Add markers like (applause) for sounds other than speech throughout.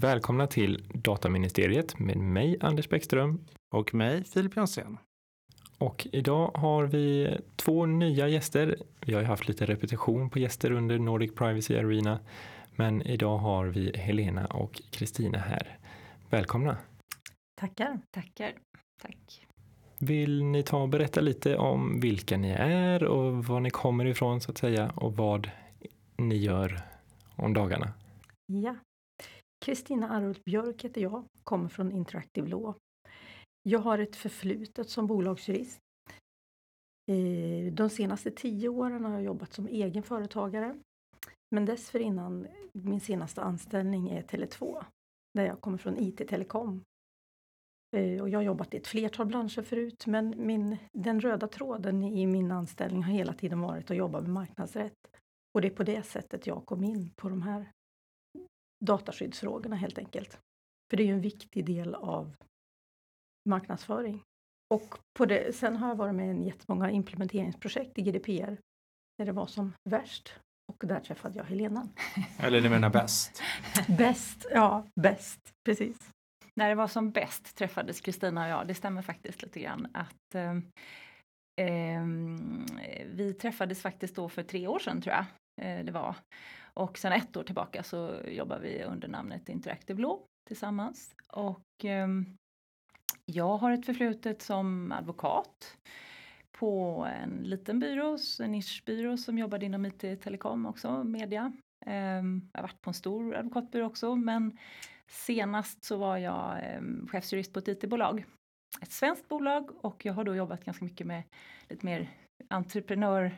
Välkomna till Dataministeriet med mig Anders Bäckström. Och mig Filip Jonsén. Och idag har vi två nya gäster. Vi har ju haft lite repetition på gäster under Nordic Privacy Arena. Men idag har vi Helena och Kristina här. Välkomna! Tackar! Tackar! Tack! Vill ni ta och berätta lite om vilka ni är och var ni kommer ifrån så att säga och vad ni gör om dagarna? Ja, Kristina Arult Björk heter jag, kommer från Interactive Law. Jag har ett förflutet som bolagsjurist. De senaste tio åren har jag jobbat som egen företagare. Men dessförinnan, min senaste anställning är Tele2, där jag kommer från IT-telekom. Eh, och jag har jobbat i ett flertal branscher förut, men min, den röda tråden i min anställning har hela tiden varit att jobba med marknadsrätt. Och det är på det sättet jag kom in på de här dataskyddsfrågorna helt enkelt. För det är ju en viktig del av marknadsföring. Och på det, sen har jag varit med i jättemånga implementeringsprojekt i GDPR när det var som värst. Och där träffade jag Helena. (laughs) Eller du menar bäst? bäst, ja, bäst, precis. När det var som bäst träffades Kristina och jag, det stämmer faktiskt lite grann att eh, eh, vi träffades faktiskt då för tre år sedan tror jag Eh, det var. Och sen ett år tillbaka så jobbar vi under namnet Interactive Law tillsammans. Och eh, jag har ett förflutet som advokat på en liten byrå, en nischbyrå som jobbade inom IT telekom också, media. Eh, jag har varit på en stor advokatbyrå också men senast så var jag eh, chefsjurist på ett IT-bolag. Ett svenskt bolag och jag har då jobbat ganska mycket med lite mer entreprenör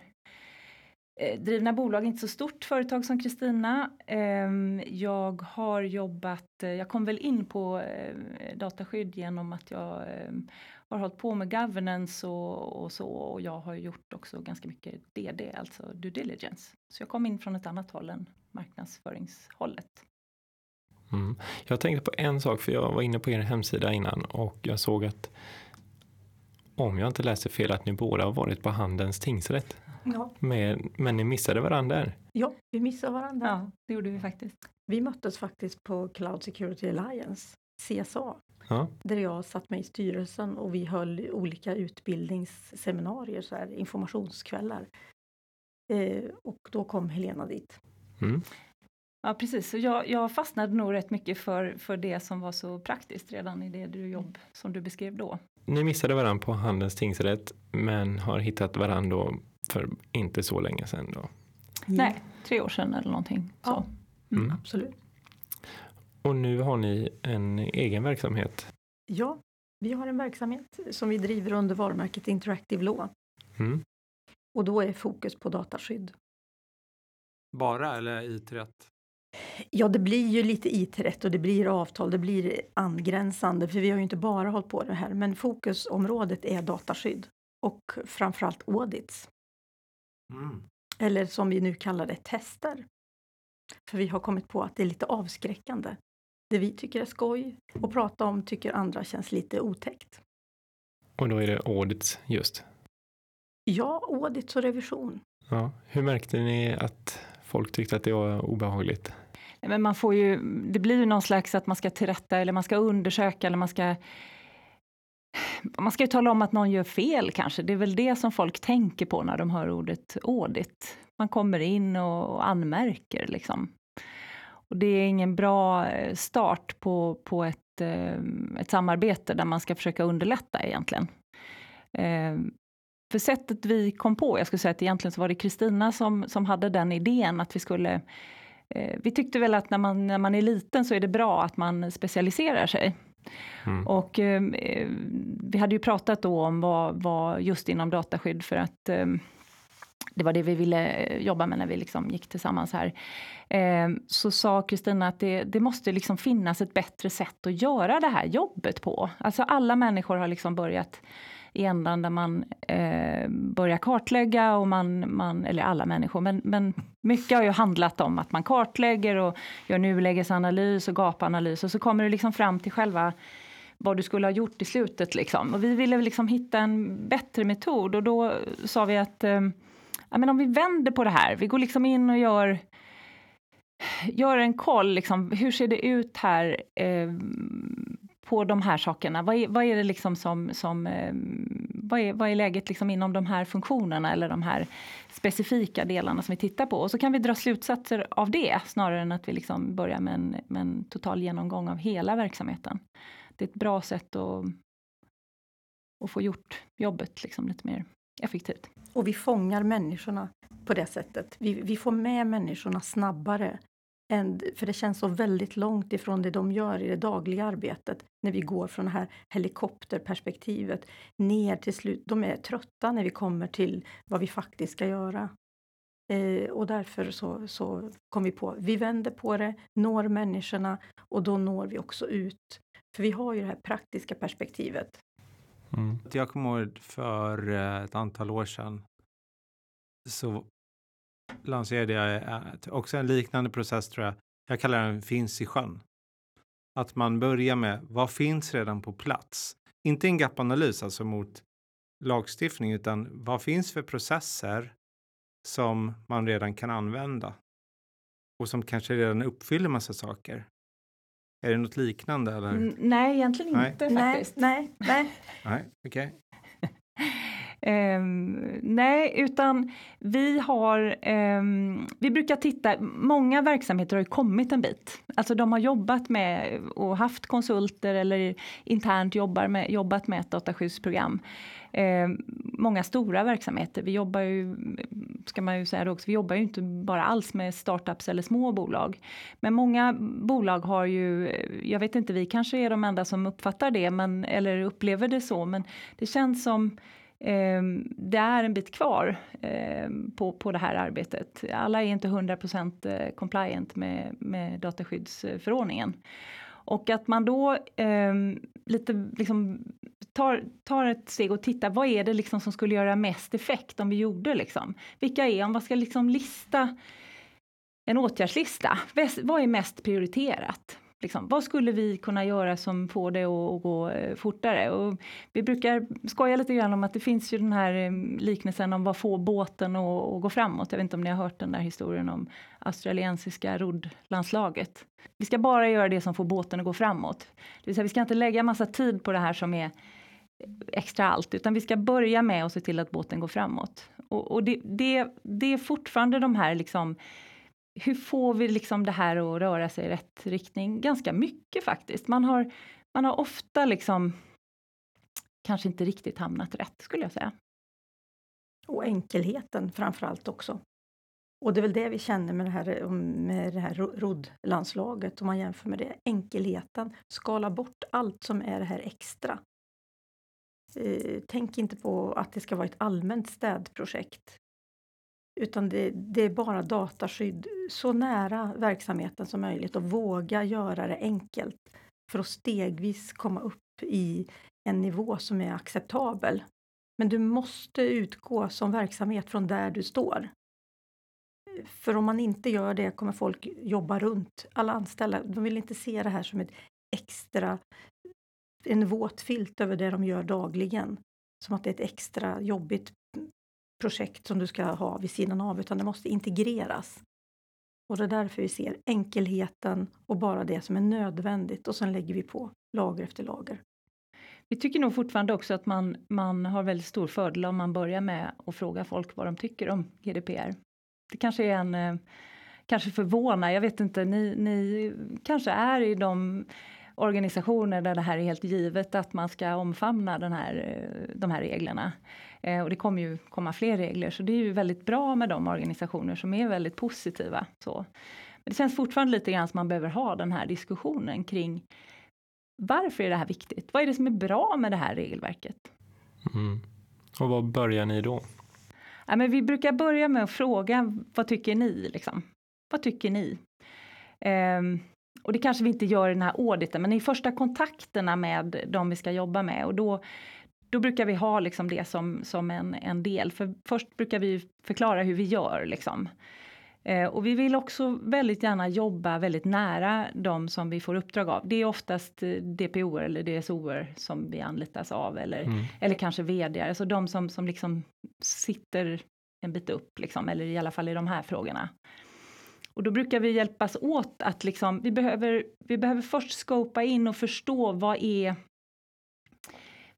Eh, drivna bolag, inte så stort företag som Kristina. Ehm, jag har jobbat, eh, jag kom väl in på eh, dataskydd genom att jag ehm, har hållit på med governance och, och så och jag har gjort också ganska mycket DD, alltså due diligence. Så jag kom in från ett annat håll än marknadsföringshållet. Mm. Jag tänkte på en sak, för jag var inne på er hemsida innan och jag såg att om jag inte läser fel att ni båda har varit på Handens tingsrätt. Ja. Med, men ni missade varandra där? Ja, vi missade varandra. Ja, det gjorde vi faktiskt. Vi möttes faktiskt på Cloud Security Alliance, CSA, ja. där jag satt med i styrelsen och vi höll olika utbildningsseminarier, så här, informationskvällar. Eh, och då kom Helena dit. Mm. Ja precis, så jag, jag, fastnade nog rätt mycket för, för det som var så praktiskt redan i det du jobb som du beskrev då. Ni missade varandra på Handens tingsrätt men har hittat varandra för inte så länge sedan då? Nej, tre år sedan eller någonting. Så. Ja, mm. mm. absolut. Och nu har ni en egen verksamhet? Ja, vi har en verksamhet som vi driver under varumärket Interactive Law. Mm. Och då är fokus på dataskydd. Bara eller IT-rätt? Ja, det blir ju lite IT-rätt och det blir avtal, det blir angränsande, för vi har ju inte bara hållit på det här, men fokusområdet är dataskydd och framförallt audits. Mm. Eller som vi nu kallar det, tester. För vi har kommit på att det är lite avskräckande. Det vi tycker är skoj att prata om tycker andra känns lite otäckt. Och då är det audits just? Ja, audits och revision. Ja. Hur märkte ni att folk tyckte att det var obehagligt? Men man får ju, det blir ju någon slags att man ska tillrätta eller man ska undersöka eller man ska man ska ju tala om att någon gör fel kanske. Det är väl det som folk tänker på när de hör ordet audit. Man kommer in och anmärker liksom. Och det är ingen bra eh, start på, på ett, eh, ett samarbete där man ska försöka underlätta egentligen. Eh, för sättet vi kom på, jag skulle säga att egentligen så var det Kristina som, som hade den idén att vi skulle vi tyckte väl att när man, när man är liten så är det bra att man specialiserar sig. Mm. Och ehm, eh, vi hade ju pratat då om vad, vad just inom dataskydd för att eh, det var det vi ville eh, jobba med när vi liksom gick tillsammans här. Eh, så sa Kristina att det, det, måste liksom finnas ett bättre sätt att göra det här jobbet på. Alltså alla människor har liksom börjat i ändan där man eh, börjar kartlägga och man, man, eller alla människor, men, men mycket har ju handlat om att man kartlägger och gör nulägesanalys och gapanalys och så kommer du liksom fram till själva vad du skulle ha gjort i slutet. Liksom. Och vi ville liksom hitta en bättre metod och då sa vi att, eh, ja, men om vi vänder på det här, vi går liksom in och gör gör en koll, liksom, hur ser det ut här eh, på de här sakerna? Vad är, vad är det liksom som, som eh, vad, är, vad är läget liksom inom de här funktionerna eller de här specifika delarna som vi tittar på? Och så kan vi dra slutsatser av det snarare än att vi liksom börjar med en, med en total genomgång av hela verksamheten. Det är ett bra sätt att, att få gjort jobbet liksom lite mer effektivt. Och vi fångar människorna på det sättet. Vi, vi får med människorna snabbare än, för det känns så väldigt långt ifrån det de gör i det dagliga arbetet när vi går från det här helikopterperspektivet ner till slut. De är trötta när vi kommer till vad vi faktiskt ska göra. Eh, och därför så, så kom vi på, vi vänder på det, når människorna och då når vi också ut. För vi har ju det här praktiska perspektivet. Mm. Jag kommer ihåg för eh, ett antal år sedan så lanserade jag eh, också en liknande process tror jag. Jag kallar den finns i sjön. Att man börjar med vad finns redan på plats? Inte en gapanalys alltså mot lagstiftning utan vad finns för processer som man redan kan använda och som kanske redan uppfyller massa saker. Är det något liknande? Eller? Mm, nej, egentligen nej. inte faktiskt. Nej, nej, (laughs) nej. okej. Eh, nej, utan vi har, eh, vi brukar titta, många verksamheter har ju kommit en bit. Alltså de har jobbat med och haft konsulter eller internt jobbar med, jobbat med ett dataskyddsprogram. Eh, många stora verksamheter, vi jobbar ju, ska man ju säga det också, vi jobbar ju inte bara alls med startups eller små bolag. Men många bolag har ju, jag vet inte, vi kanske är de enda som uppfattar det, men, eller upplever det så, men det känns som Ehm, det är en bit kvar ehm, på, på det här arbetet. Alla är inte 100% eh, compliant med, med dataskyddsförordningen. Och att man då eh, lite liksom tar, tar ett steg och tittar, vad är det liksom som skulle göra mest effekt om vi gjorde liksom? Vilka är, om man ska liksom lista en åtgärdslista, vad är mest prioriterat? Liksom, vad skulle vi kunna göra som får det att, gå eh, fortare? Och vi brukar skoja lite grann om att det finns ju den här eh, liknelsen om vad får båten att, att gå framåt. Jag vet inte om ni har hört den där historien om australiensiska roddlandslaget. Vi ska bara göra det som får båten att gå framåt. Det vill säga, vi ska inte lägga massa tid på det här som är extra allt, utan vi ska börja med att se till att båten går framåt. Och, och det, det, det är fortfarande de här liksom hur får vi liksom det här att röra sig i rätt riktning? Ganska mycket faktiskt. Man har, man har ofta liksom kanske inte riktigt hamnat rätt skulle jag säga. Och enkelheten framför allt också. Och det är väl det vi känner med det här, med det här roddlandslaget om man jämför med det. Enkelheten, skala bort allt som är det här extra. Eh, tänk inte på att det ska vara ett allmänt städprojekt utan det, det, är bara dataskydd så nära verksamheten som möjligt och våga göra det enkelt för att stegvis komma upp i en nivå som är acceptabel. Men du måste utgå som verksamhet från där du står. För om man inte gör det kommer folk jobba runt. Alla anställda de vill inte se det här som ett extra, en våt filt över det de gör dagligen. Som att det är ett extra jobbigt projekt som du ska ha vid sidan av, utan det måste integreras. Och det är därför vi ser enkelheten och bara det som är nödvändigt och sen lägger vi på lager efter lager. Vi tycker nog fortfarande också att man, man har väldigt stor fördel om man börjar med att fråga folk vad de tycker om GDPR. Det kanske är en, eh, kanske förvånar, jag vet inte, ni, ni kanske är i de organisationer där det här är helt givet att man ska omfamna den här, eh, de här reglerna. Eh, och det kommer ju komma fler regler, så det är ju väldigt bra med de organisationer som är väldigt positiva. Så. Men det känns fortfarande lite grann som man behöver ha den här diskussionen kring varför är det här viktigt? Vad är det som är bra med det här regelverket? Mm. Och var börjar ni då? Ja, men vi brukar börja med att fråga vad tycker ni? Liksom? Vad tycker ni? Um, och det kanske vi inte gör i den här auditen, men i första kontakterna med de vi ska jobba med och då då brukar vi ha liksom det som, som en, en del. För först brukar vi förklara hur vi gör. Liksom. Eh, och vi vill också väldigt gärna jobba väldigt nära de som vi får uppdrag av. Det är oftast eh, DPO eller DSO som vi anlitas av eller, mm. eller kanske vd, alltså de som, som liksom sitter en bit upp, liksom, eller i alla fall i de här frågorna. Och då brukar vi hjälpas åt att liksom, vi behöver, vi behöver först skopa in och förstå vad är,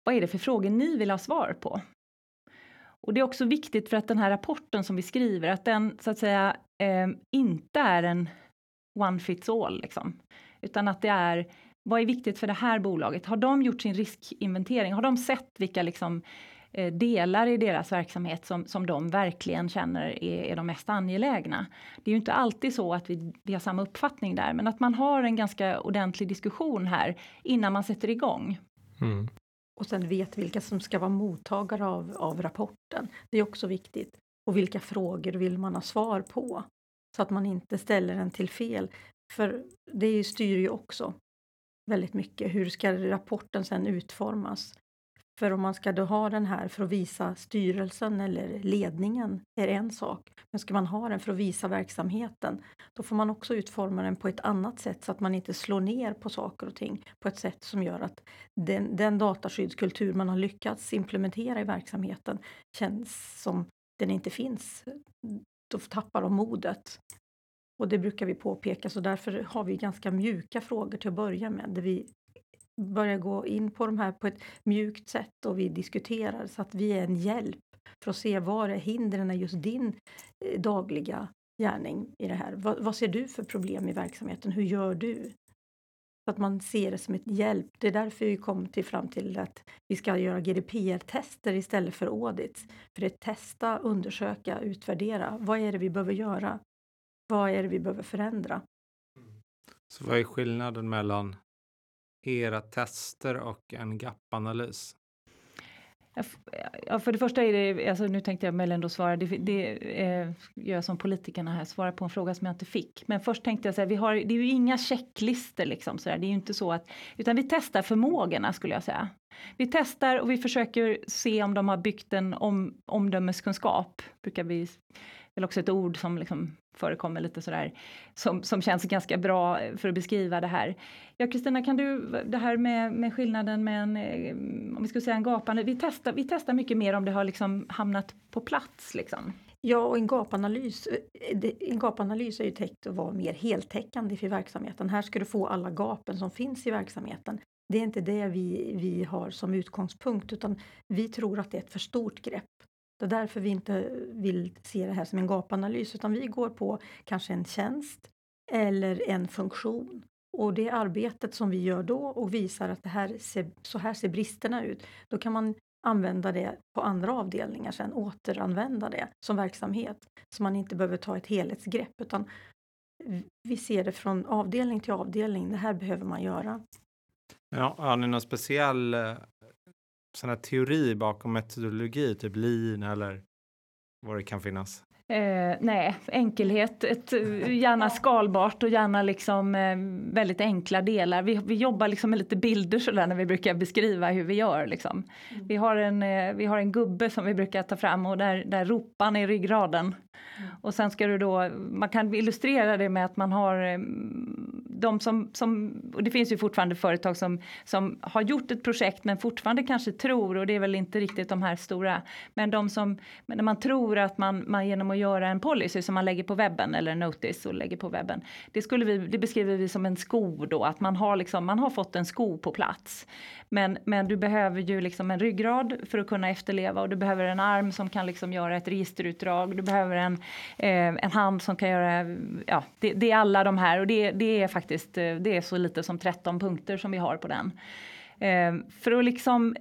vad är det för frågor ni vill ha svar på? Och det är också viktigt för att den här rapporten som vi skriver, att den så att säga eh, inte är en one fits all, liksom. utan att det är vad är viktigt för det här bolaget? Har de gjort sin riskinventering? Har de sett vilka liksom, eh, delar i deras verksamhet som, som de verkligen känner är, är de mest angelägna? Det är ju inte alltid så att vi, vi har samma uppfattning där, men att man har en ganska ordentlig diskussion här innan man sätter igång. Mm. Och sen vet vilka som ska vara mottagare av, av rapporten. Det är också viktigt. Och vilka frågor vill man ha svar på? Så att man inte ställer den till fel. För det styr ju också väldigt mycket. Hur ska rapporten sen utformas? För om man ska då ha den här för att visa styrelsen eller ledningen är en sak. Men ska man ha den för att visa verksamheten, då får man också utforma den på ett annat sätt så att man inte slår ner på saker och ting på ett sätt som gör att den, den dataskyddskultur man har lyckats implementera i verksamheten känns som den inte finns. Då tappar de modet. Och det brukar vi påpeka, så därför har vi ganska mjuka frågor till att börja med, där vi börjar gå in på de här på ett mjukt sätt och vi diskuterar så att vi är en hjälp för att se var är hindren i just din eh, dagliga gärning i det här. Vad, vad, ser du för problem i verksamheten? Hur gör du? Så att man ser det som ett hjälp. Det är därför vi kom till fram till att vi ska göra GDPR-tester istället för audits. För det är testa, undersöka, utvärdera. Vad är det vi behöver göra? Vad är det vi behöver förändra? Mm. Så vad är skillnaden mellan era tester och en GAP-analys? Ja, för det första är det, alltså nu tänkte jag möjligen då svara, det, det eh, gör jag som politikerna här, svara på en fråga som jag inte fick. Men först tänkte jag säga, vi har, det är ju inga checklister liksom, så där. det är ju inte så att, utan vi testar förmågorna skulle jag säga. Vi testar och vi försöker se om de har byggt en om, omdömeskunskap, brukar vi eller också ett ord som liksom förekommer lite sådär, som, som känns ganska bra eh, för att beskriva det här. Ja, Kristina, kan du, det här med, med skillnaden med en, eh, om vi skulle säga en gapande, vi testar, vi testar mycket mer om det har liksom hamnat på plats liksom. Ja, och en gapanalys, eh, en gapanalys är ju tänkt att vara mer heltäckande för verksamheten. Här ska du få alla gapen som finns i verksamheten. Det är inte det vi, vi har som utgångspunkt, utan vi tror att det är ett för stort grepp. Det är därför vi inte vill se det här som en gapanalys utan vi går på kanske en tjänst eller en funktion. Och det arbetet som vi gör då och visar att det här ser, så här ser bristerna ut, då kan man använda det på andra avdelningar sen, återanvända det som verksamhet. Så man inte behöver ta ett helhetsgrepp utan vi ser det från avdelning till avdelning, det här behöver man göra. Ja, har ni någon speciell eh, sån här teori bakom metodologi, typ lean eller vad det kan finnas? Eh, nej, enkelhet, ett, gärna (laughs) skalbart och gärna liksom eh, väldigt enkla delar. Vi, vi jobbar liksom med lite bilder sådär när vi brukar beskriva hur vi gör. Liksom. Mm. Vi, har en, eh, vi har en gubbe som vi brukar ta fram och där, där ropan är ryggraden. Mm. Och sen ska du då, man kan illustrera det med att man har eh, de som, som, och det finns ju fortfarande företag som, som har gjort ett projekt men fortfarande kanske tror, och det är väl inte riktigt de här stora, men de som, men när man tror att man, man genom att göra en policy som man lägger på webben eller en notice och lägger på webben, det, skulle vi, det beskriver vi som en sko då, att man har, liksom, man har fått en sko på plats. Men, men du behöver ju liksom en ryggrad för att kunna efterleva och du behöver en arm som kan liksom göra ett registerutdrag, du behöver en, eh, en hand som kan göra, ja, det, det, är alla de här och det, det är faktiskt, eh, det är så lite som 13 punkter som vi har på den. Eh, för att liksom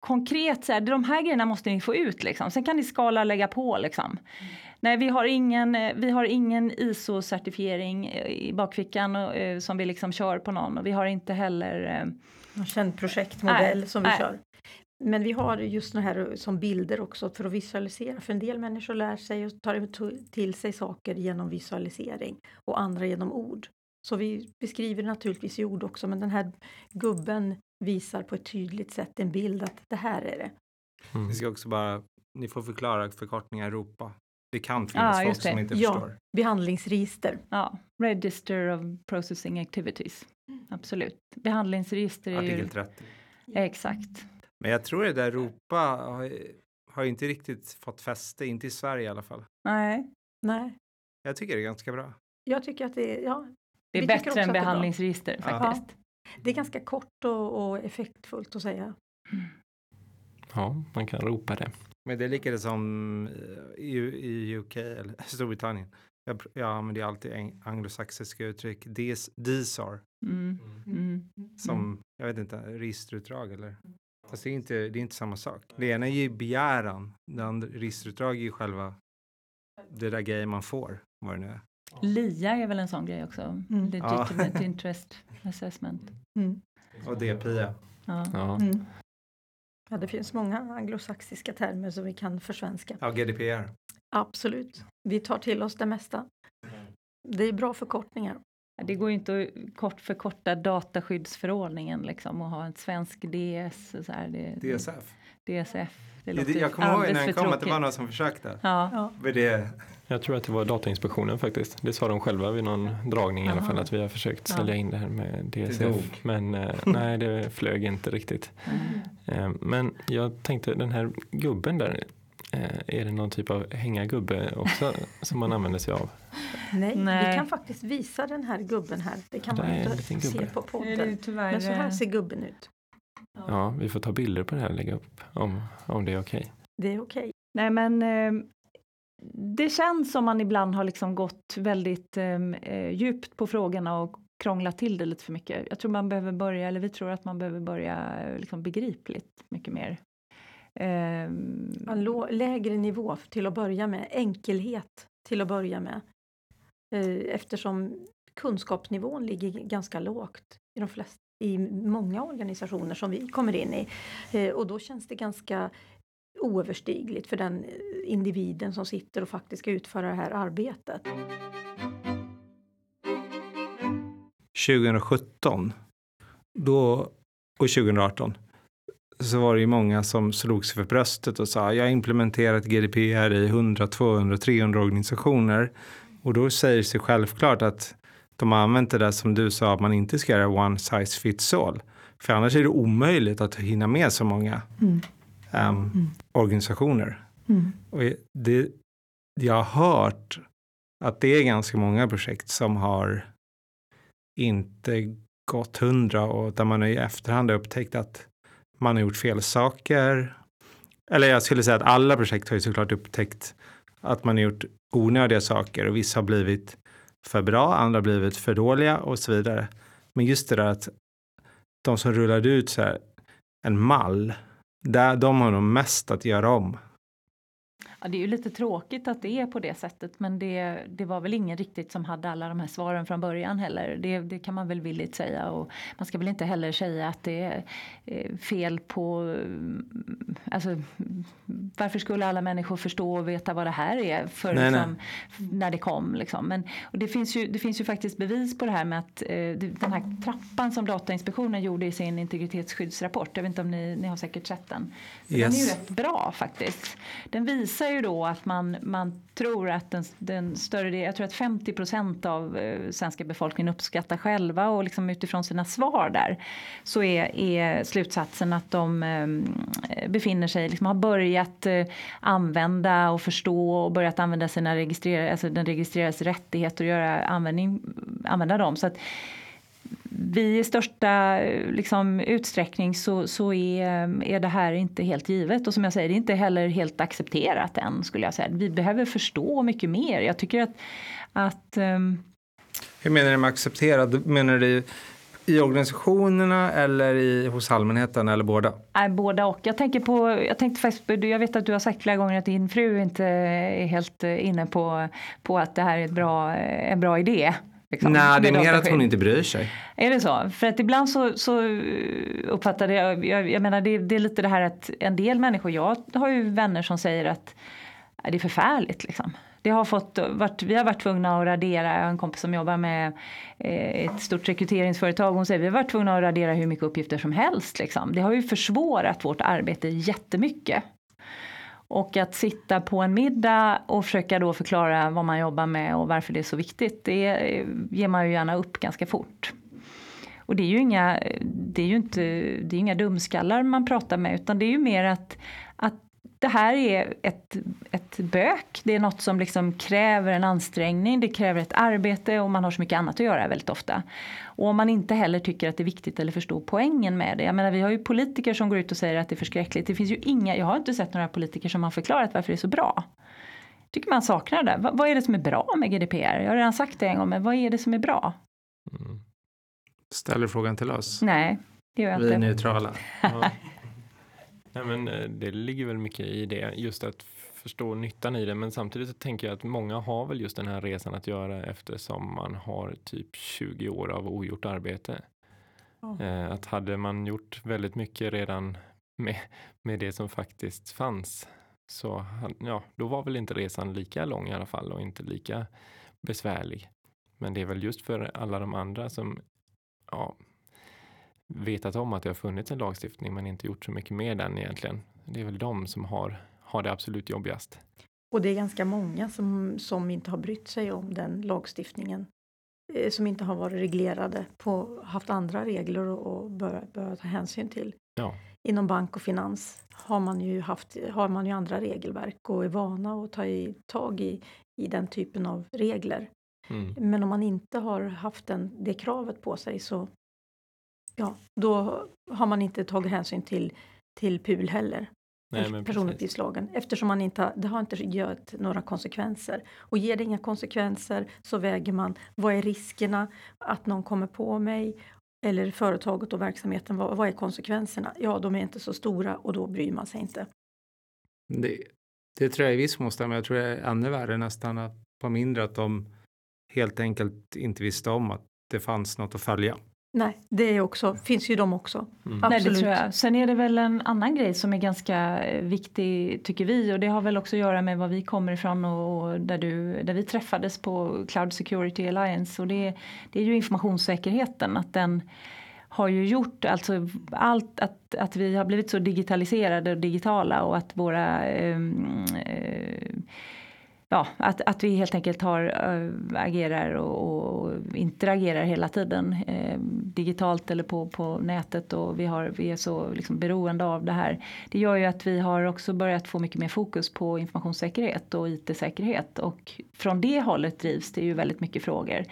konkret så här, de här grejerna måste ni få ut liksom. Sen kan ni skala och lägga på liksom. Mm. Nej, vi har ingen, vi har ingen ISO-certifiering i bakfickan och, som vi liksom kör på någon och vi har inte heller någon känd projektmodell nej, som vi nej. kör. Men vi har just det här som bilder också för att visualisera. För en del människor lär sig och tar till sig saker genom visualisering och andra genom ord. Så vi beskriver naturligtvis i ord också, men den här gubben visar på ett tydligt sätt en bild att det här är det. Mm. Vi ska också bara, ni får förklara förkortningar Europa. Det kan finnas ah, folk som inte ja, förstår. Behandlingsregister. Ja, Register of Processing Activities. Absolut. Behandlingsregister är Artikel 30. Exakt. Men jag tror det där Europa har, har inte riktigt fått fäste, inte i Sverige i alla fall. Nej. Nej. Jag tycker det är ganska bra. Jag tycker att det är, ja, Det är bättre än behandlingsregister Ja. faktiskt. det är ganska kort och, och effektfullt att säga. Ja, man kan ropa det. Men det är lika det som eh, i, i UK eller (laughs) Storbritannien. Jag, jag använder alltid anglosaxiska uttryck. Des, DSAR Mm. Mm. som, jag vet inte, registerutdrag eller? Fast det är inte, det är inte samma sak. Det ena är ju begäran, det andra registerutdrag är ju själva det där grejen man får, vad det nu är. LIA är väl en sån grej också? Mm. Legitimate Interest Assessment. Mm. Och DPIA. Ja. Ja. Mm. Ja, det finns många anglosaxiska termer som vi kan försvenska. Ja, GDPR. Absolut. Vi tar till oss det mesta. Det är bra förkortningar. Det går ju inte att kort förkorta dataskyddsförordningen liksom och ha en svensk DS. Så här. Det, DSF. DSF. Det låter jag kommer ihåg när den kom att det var någon som försökte. Ja. Ja. Men det, Jag tror att det var Datainspektionen faktiskt. Det sa de själva vid någon dragning i alla fall att vi har försökt Ja. sälja in det här med. DSF. Men eh, (laughs) nej, det flög inte riktigt. Mm. Eh, men jag tänkte den här gubben där. Eh, är det någon typ av hänga gubbe också (laughs) som man använder sig av? Nej, Nej. vi kan faktiskt visa den här gubben här. Det kan Det man inte se gubbe. på podden. tyvärr... Men så här eh, ser gubben ut. Ja, vi får ta bilder på det här och lägga upp om, om det är okej. Det är okej. Nej men eh, det känns som man ibland har liksom gått väldigt eh, djupt på frågorna och krånglat till det lite för mycket. Jag tror man behöver börja, eller vi tror att man behöver börja eh, liksom begripligt mycket mer. Eh, lägre nivå till att börja med. Enkelhet till att börja med. Eh, Eftersom kunskapsnivån ligger ganska lågt i de flesta i många organisationer som vi kommer in i. Eh, Och då känns det ganska oöverstigligt för den individen som sitter och faktiskt ska utföra det här arbetet. 2017 då, och 2018 så var det ju många som slog sig för bröstet och sa jag har implementerat GDPR i 100, 200, 300 organisationer och då säger det sig självklart att de har använt det där som du sa att man inte ska göra one size fits all. För annars är det omöjligt att hinna med så många Mm. ehm, organisationer. Mm. Och det, jag har hört att det är ganska många projekt som har inte gått hundra och där man i efterhand har upptäckt att man har gjort fel saker. Eller jag skulle säga att alla projekt har ju såklart upptäckt att man har gjort onödiga saker och vissa har blivit för bra, andra har blivit för dåliga och så vidare. Men just det där att de som rullade ut så här en mall, där, de har nog mest att göra om. Ja, det är ju lite tråkigt att det är på det sättet men det, det var väl ingen riktigt som hade alla de här svaren från början heller. Det, det kan man väl villigt säga och man ska väl inte heller säga att det är eh, fel på... mm, Alltså, varför skulle alla människor förstå och veta vad det här är för, Nej, liksom, när det kom? Liksom. Men, och det, finns ju, det finns ju faktiskt bevis på det här med att eh, den här trappan som Datainspektionen gjorde i sin integritetsskyddsrapport, jag vet inte om ni, ni har säkert sett den. Så Den är ju Yes. rätt bra faktiskt. Den visar ju ju då att man, man tror att den, den större del, jag tror att 50 procent av eh, svenska befolkningen uppskattar själva och liksom utifrån sina svar där så är, är slutsatsen att de eh, befinner sig, liksom har börjat eh, använda och förstå och börjat använda sina registrerade, alltså den registrerades rättigheter och göra användning, använda dem. Så att vi i största liksom, utsträckning så, så är, är det här inte helt givet. Och som jag säger, det är inte heller helt accepterat än skulle jag säga. Vi behöver förstå mycket mer. Jag tycker att, att ehm, Hur menar du med accepterad? Menar du i organisationerna eller i, hos allmänheten eller båda? är båda och. Jag, tänker på, jag tänkte faktiskt, jag vet att du har sagt flera gånger att din fru inte är helt eh, inne på, på att det här är ett bra, eh, en bra idé. Liksom, Nej, det är mer att hon inte bryr sig. Är det så? För att ibland så, så uppfattade jag, jag, jag menar det, det är lite det här att en del människor, jag har ju vänner som säger att "Ja, det är förfärligt liksom. Det har fått, varit, vi har varit tvungna att radera, jag har en kompis som jobbar med eh, ett stort rekryteringsföretag, hon säger vi har varit tvungna att radera hur mycket uppgifter som helst. Liksom. Det har ju försvårat vårt arbete jättemycket. Och att sitta på en middag och försöka då förklara vad man jobbar med och varför det är så viktigt, det ger man ju gärna upp ganska fort. Och det är ju inga, det är ju inte, det är inga dumskallar man pratar med utan det är ju mer att det här är ett, ett bök, det är något som liksom kräver en ansträngning, det kräver ett arbete och man har så mycket annat att göra väldigt ofta. Och om man inte heller tycker att det är viktigt eller förstår poängen med det. Jag menar vi har ju politiker som går ut och säger att det är förskräckligt. Det finns ju inga, jag har inte sett några politiker som har förklarat varför det är så bra. Tycker man saknar det. vad, vad är det som är bra med GDPR? Jag har redan sagt det en gång, men vad är det som är bra? Mm. Ställer frågan till oss? Nej, det gör jag inte. Vi är neutrala. (laughs) Ja. Nej, men eh, det ligger väl mycket i det, just att förstå nyttan i det. Men samtidigt så tänker jag att många har väl just den här resan att göra eftersom man har typ 20 år av ogjort arbete. Oh. Att hade man gjort väldigt mycket redan med, med det som faktiskt fanns så ja, då var väl inte resan lika lång i alla fall och inte lika besvärlig. Men det är väl just för alla de andra som ja, vetat om att det har funnits en lagstiftning men inte gjort så mycket med den egentligen. Det är väl de som har, har det absolut jobbigast. Och det är ganska många som, som inte har brytt sig om den lagstiftningen. Eh, som inte har varit reglerade, på, haft andra regler och börjat bör ta hänsyn till. Ja. Inom bank och finans har man ju, haft, har man ju andra regelverk och är vana att ta i, tag i, i den typen av regler. Mm. Men om man inte har haft den, det kravet på sig så ja, då har man inte tagit hänsyn till, till PUL heller. Nej, personuppgiftslagen eftersom man inte det har inte gett några konsekvenser. Och ger det inga konsekvenser så väger man vad är riskerna att någon kommer på mig eller företaget och verksamheten, vad, vad är konsekvenserna? Ja, de är inte så stora och då bryr man sig inte. Det, det tror jag i viss mån stämmer. Jag tror det är ännu värre nästan att på mindre att de helt enkelt inte visste om att det fanns något att följa. Nej, det är också, finns ju de också. Mm. Nej, det tror jag. Sen är det väl en annan grej som är ganska eh, viktig tycker vi och det har väl också att göra med var vi kommer ifrån och där, du, där vi träffades på Cloud Security Alliance och det, det är ju informationssäkerheten att den har ju gjort alltså allt att, att vi har blivit så digitaliserade och digitala och att våra ehm, eh, ja, att, att vi helt enkelt har, äh, agerar och, och, interagerar hela tiden eh, digitalt eller på, på nätet och vi, har, vi är så liksom beroende av det här. Det gör ju att vi har också börjat få mycket mer fokus på informationssäkerhet och IT-säkerhet och från det hållet drivs det ju väldigt mycket frågor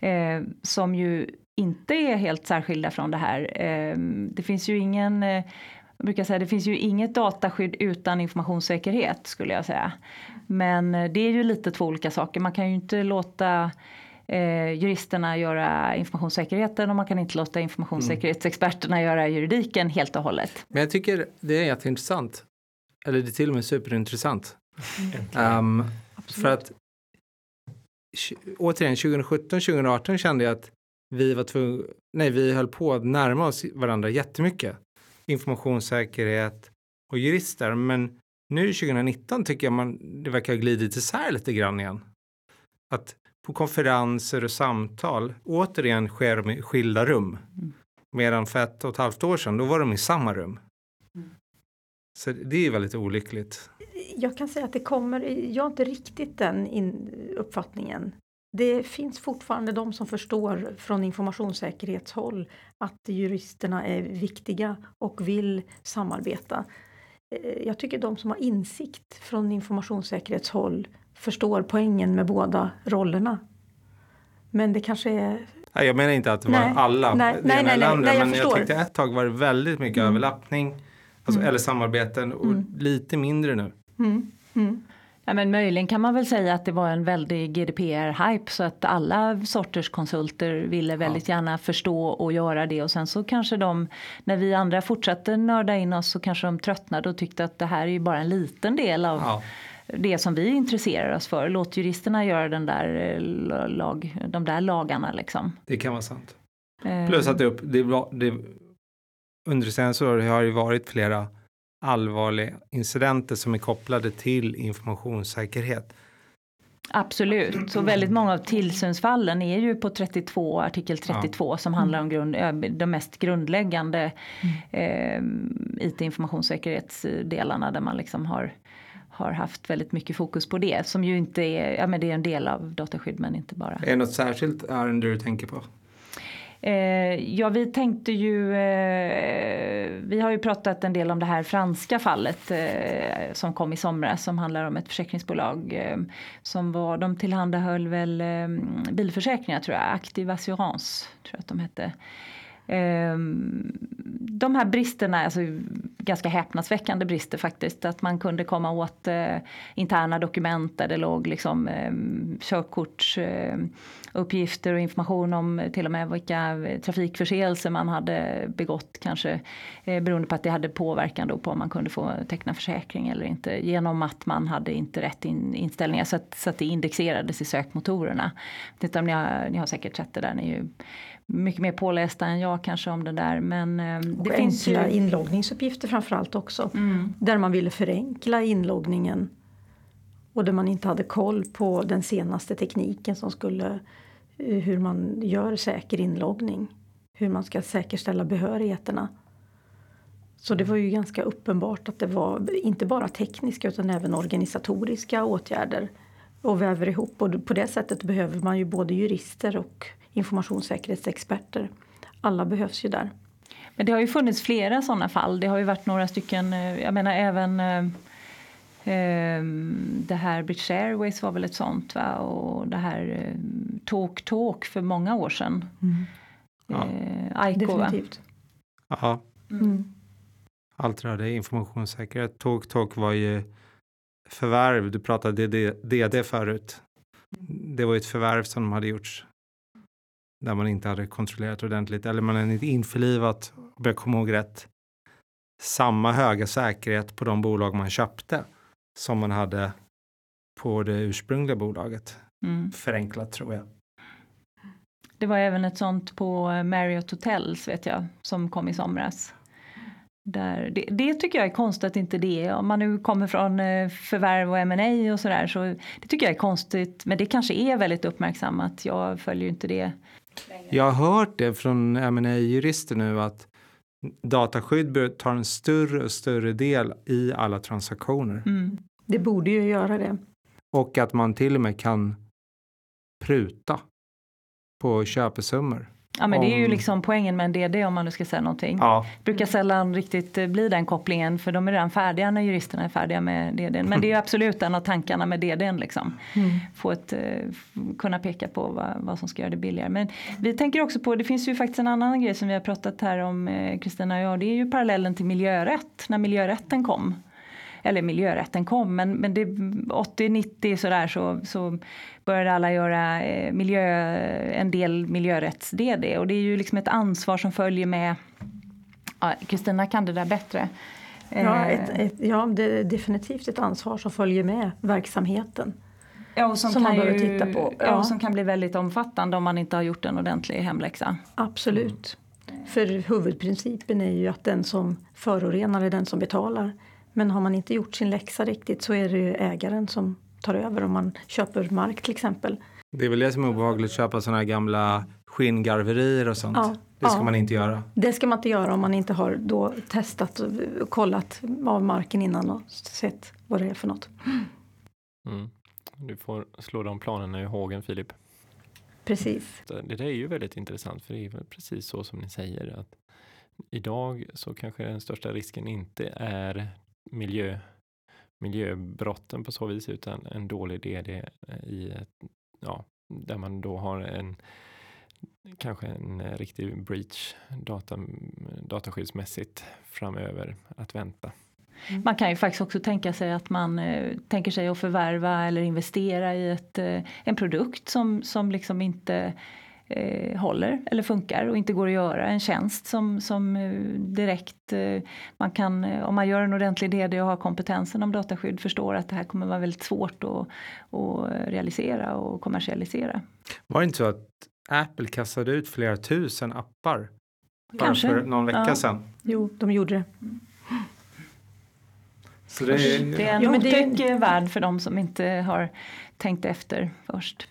eh, som ju inte är helt särskilda från det här. Eh, det finns ju ingen eh, jag brukar säga det finns ju inget dataskydd utan informationssäkerhet skulle jag säga. Men eh, det är ju lite två olika saker. Man kan ju inte låta eh, juristerna göra informationssäkerheten och man kan inte låta informationssäkerhetsexperterna mm. göra juridiken helt och hållet. Men jag tycker det är jätteintressant. Eller det är till och med superintressant. Mm. Um, för att återigen 2017, 2018 kände jag att vi var tvungna, nej vi höll på att närma oss varandra jättemycket. Informationssäkerhet och jurister. Men nu 2019 tycker jag man, det verkar ha glidit isär lite grann igen. Att på konferenser och samtal återigen sker de i skilda rum. Mm. Medan för ett och ett halvt år sedan, då var de i samma rum. Mm. Så det är väldigt olyckligt. Jag kan säga att det kommer, jag har inte riktigt den in, uppfattningen. Det finns fortfarande de som förstår från informationssäkerhetshåll att juristerna är viktiga och vill samarbeta. Eh, jag tycker de som har insikt från informationssäkerhetshåll förstår poängen med båda rollerna. Men det kanske är... Nej, jag menar inte att det var nej, alla nej, det nej, ena eller andra, jag men förstår. jag tyckte ett tag var det väldigt mycket mm. överlappning, alltså, mm. eller samarbeten och mm. lite mindre nu. Ja, men möjligen kan man väl säga att det var en väldig GDPR-hype så att alla sorters konsulter ville väldigt ja. gärna förstå och göra det och sen så kanske de, när vi andra fortsatte nörda in oss så kanske de tröttnade och tyckte att det här är ju bara en liten del av ja. det som vi intresserar oss för. Låt juristerna göra den där eh, lag, de där lagarna liksom. Det kan vara sant. Eh. Plus att det, det, det under senare år har det varit flera allvarliga incidenter som är kopplade till informationssäkerhet. Absolut, så väldigt många av tillsynsfallen är ju på 32, artikel 32 ja. som handlar om grund, de mest grundläggande mm. eh, IT-informationssäkerhetsdelarna där man liksom har, har haft väldigt mycket fokus på det som ju inte är, ja men det är en del av dataskydd men inte bara. Är det något särskilt ärende du tänker på? Eh, ja, vi tänkte ju... Eh, vi har ju pratat en del om det här franska fallet eh, som kom i somras som handlar om ett försäkringsbolag eh, som var... De tillhandahöll väl eh, bilförsäkringar, tror jag. Active Assurance, tror jag att de hette. Ehm, de här bristerna, alltså ganska häpnadsväckande brister faktiskt, att man kunde komma åt eh, interna dokument där det låg liksom eh, körkortsuppgifter eh, och information om till och med vilka eh, trafikförseelser man hade begått kanske eh, beroende på att det hade påverkan då på om man kunde få teckna försäkring eller inte genom att man hade inte rätt in, inställningar så att, så att det indexerades i sökmotorerna. Jag om ni har, ni har säkert sett det där, ni är ju mycket mer pålästa än jag kanske om det där. Men eh, det och finns enkla ju... inloggningsuppgifter framförallt också. Mm. Där man ville förenkla inloggningen. Och där man inte hade koll på den senaste tekniken som skulle eh, hur man gör säker inloggning. Hur man ska säkerställa behörigheterna. Så det var ju ganska uppenbart att det var inte bara tekniska utan även organisatoriska åtgärder och väver ihop. Och på det sättet behöver man ju både jurister och informationssäkerhetsexperter. Alla behövs ju där. Men det har ju funnits flera sådana fall. Det har ju varit några stycken, eh, jag menar även eh, eh, det här British Airways var väl ett sånt va? och det här Talk Talk för många år sedan. Mm. Ja. Eh, Aiko, Definitivt. Ja, Mm. allt rörde informationssäkerhet. Talk Talk var ju förvärv, du pratade DD, DD förut. Det var ju ett förvärv som de hade gjort där man inte hade kontrollerat ordentligt eller man hade inte införlivat, om jag kommer ihåg rätt, samma höga säkerhet på de bolag man köpte som man hade på det ursprungliga bolaget. Mm. Förenklat tror jag. Det var även ett sånt på Marriott Hotels vet jag som kom i somras. Där, det, det tycker jag är konstigt att inte det är. Om man nu kommer från eh, förvärv och M&A och sådär så det tycker jag är konstigt. Men det kanske är väldigt uppmärksammat. Jag följer inte det. Jag har hört det från ma jurister nu att dataskydd bör ta en större och större del i alla transaktioner. Mm. Det borde ju göra det. Och att man till och med kan pruta på köpesummor. Ja men det är ju Om- liksom poängen med en DD om man nu ska säga någonting. Ja, brukar sällan riktigt eh, bli den kopplingen för de är redan färdiga när juristerna är färdiga med DDn. Men det är ju absolut en av tankarna med DDn liksom. Mm. Få ett, eh, kunna peka på vad, vad som ska göra det billigare. Men vi tänker också på, det finns ju faktiskt en annan grej som vi har pratat här om eh, Kristina och jag. Det är ju parallellen till miljörätt, när miljörätten kom. Eller miljörätten kom, men, men det 80-90 sådär så, så började alla göra eh, miljö, en del miljörätts-DD och det är ju liksom ett ansvar som följer med Ja, Kristina kan det där bättre. Ja, Eh, ett, ett, ja, det är definitivt ett ansvar som följer med verksamheten. ja, och som, som kan man behöver ju, titta på. Ja. Ja. och som kan bli väldigt omfattande om man inte har gjort en ordentlig hemläxa. Absolut. För huvudprincipen är ju att den som förorenar är den som betalar. Men har man inte gjort sin läxa riktigt så är det ju ägaren som tar över om man köper mark till exempel. det är väl det som är obehagligt, köpa sådana här gamla skinngarverier och sånt. Ja, det ska ja. man inte göra. Det ska man inte göra om man inte har då testat och kollat av marken innan och sett vad det är för något. Mm. Du får slå de planerna i hågen Filip. Precis. Det där är ju väldigt intressant för det är precis så som ni säger att idag så kanske den största risken inte är miljö, miljöbrotten på så vis utan en dålig DD i ett, ja, där man då har en kanske en riktig breach data, dataskyddsmässigt framöver att vänta. Man kan ju faktiskt också tänka sig att man eh, tänker sig att förvärva eller investera i ett, eh, en produkt som, som liksom inte eh, håller eller funkar och inte går att göra. En tjänst som, som eh, direkt eh, man kan, eh, om man gör en ordentlig DD och har kompetensen om dataskydd förstår att det här kommer vara väldigt svårt att, att realisera och kommersialisera. Var det inte så att Apple kastade ut flera tusen appar bara Kanske. för någon vecka Ja. sedan? Jo, de gjorde det. Så det är, Det är en Ja, men det är- otäck eh, värld för de som inte har tänkt efter först.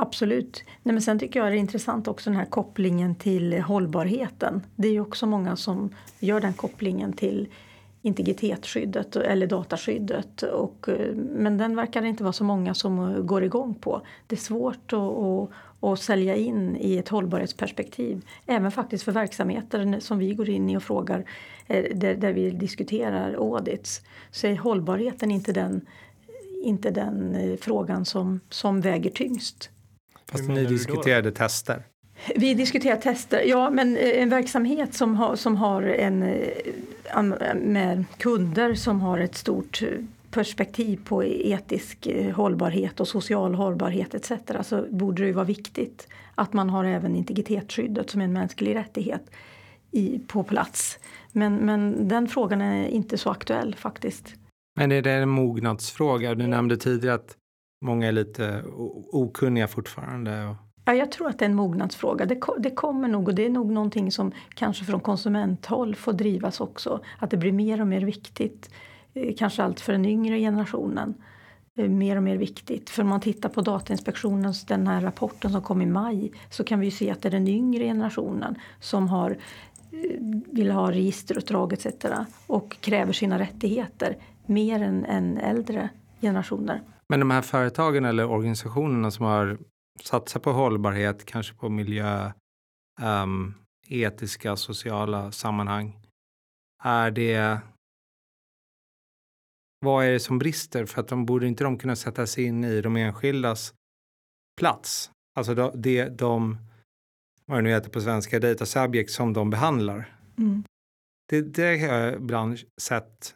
Absolut. Nej, men sen tycker jag det är intressant också den här kopplingen till hållbarheten. Det är ju också många som gör den kopplingen till integritetsskyddet eller dataskyddet. Och, eh, men den verkar det inte vara så många som eh, går igång på. Det är svårt att, att, att sälja in i ett hållbarhetsperspektiv. Även faktiskt för verksamheter som vi går in i och frågar eh, där, där vi diskuterar audits så är hållbarheten inte den, inte den frågan som, som väger tyngst. Fast ni diskuterade tester? Vi diskuterar tester, ja men eh, en verksamhet som har, som har en, med kunder som har ett stort perspektiv på etisk eh, hållbarhet och social hållbarhet etc. så borde det vara viktigt att man har även integritetsskyddet som en mänsklig rättighet i, på plats. Men, men den frågan är inte så aktuell faktiskt. Men är det en mognadsfråga? Du nämnde tidigare att många är lite okunniga fortfarande. Ja, jag tror att det är en mognadsfråga. Det, det, kommer nog och det är nog någonting som kanske från konsumenthåll får drivas också. Att det blir mer och mer viktigt eh, kanske allt för den yngre generationen eh, mer och mer viktigt. För om man tittar på Datainspektionens den här rapporten som kom i maj så kan vi ju se att det är den yngre generationen som har, eh, vill ha registerutdrag etc. och kräver sina rättigheter mer än, än äldre generationer. Men de här företagen eller organisationerna som har satsat på hållbarhet, kanske på miljö, um, etiska, sociala sammanhang. Är det vad är det som brister? För att de borde inte de kunna sätta sig in i de enskildas plats? Alltså de, de, de vad det nu heter på svenska, data subject som de behandlar. Mm. Det, det har jag ibland sett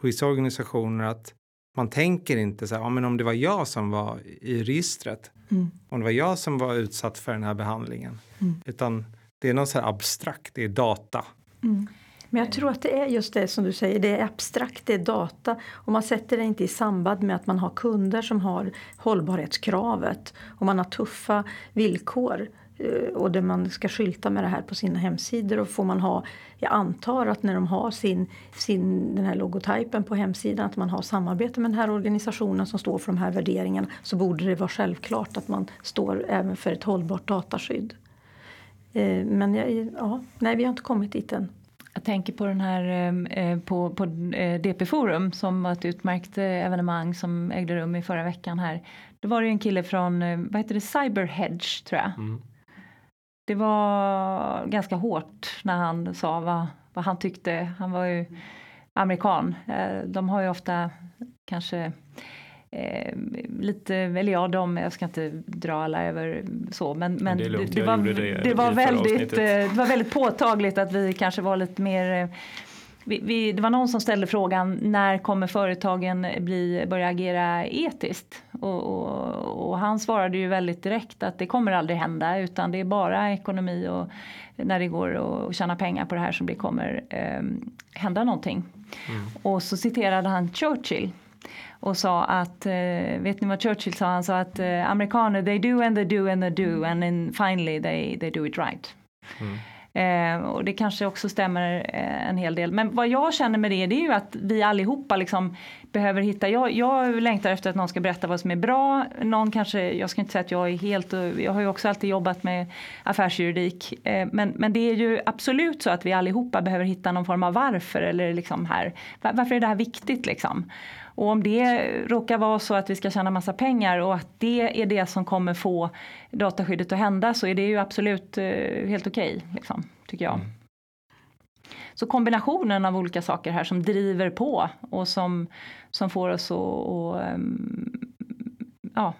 på vissa organisationer att man tänker inte så här, ja, men om det var jag som var i registret, mm. om det var jag som var utsatt för den här behandlingen, mm. utan det är något så här abstrakt, det är data. Mm. Men jag tror att det är just det som du säger, det är abstrakt, det är data och man sätter det inte i samband med att man har kunder som har hållbarhetskravet och man har tuffa villkor och där man ska skylta med det här på sina hemsidor och får man ha, jag antar att när de har sin, sin, den här logotypen på hemsidan att man har samarbete med den här organisationen som står för de här värderingarna så borde det vara självklart att man står även för ett hållbart dataskydd. Eh, men ja, nej, vi har inte kommit dit än. Jag tänker på den här eh, på, på eh, DP Forum som var ett utmärkt eh, evenemang som ägde rum i förra veckan här. Då var det en kille från, vad heter det, Cyberhedge tror jag. Mm. Det var ganska hårt när han sa vad, vad han tyckte. Han var ju amerikan. De har ju ofta kanske Eh, lite, eller ja, de, jag ska inte dra alla över så, men, men det, det, var, det, det var väldigt, eh, det var väldigt påtagligt att vi kanske var lite mer eh, vi, vi, det var någon som ställde frågan när kommer företagen bli, börja agera etiskt? Och, och, och, han svarade ju väldigt direkt att det kommer aldrig hända utan det är bara ekonomi och när det går att tjäna pengar på det här som det kommer eh, hända någonting. Mm. Och så citerade han Churchill och sa att, eh, vet ni vad Churchill sa? Han sa att eh, amerikaner they do and they do and they do and then finally they, they do it right. Mm. Eh, och det kanske också stämmer eh, en hel del. Men vad jag känner med det, det är ju att vi allihopa liksom behöver hitta, jag, jag längtar efter att någon ska berätta vad som är bra. Någon kanske, jag ska inte säga att jag är helt, jag har ju också alltid jobbat med affärsjuridik. Eh, men, men det är ju absolut så att vi allihopa behöver hitta någon form av varför eller liksom här, varför är det här viktigt liksom? Och om det råkar vara så att vi ska tjäna massa pengar och att det är det som kommer få dataskyddet att hända så är det ju absolut eh, helt okej, okay, liksom, tycker jag. Mm. Så kombinationen av olika saker här som driver på och som, som får oss att um, ja.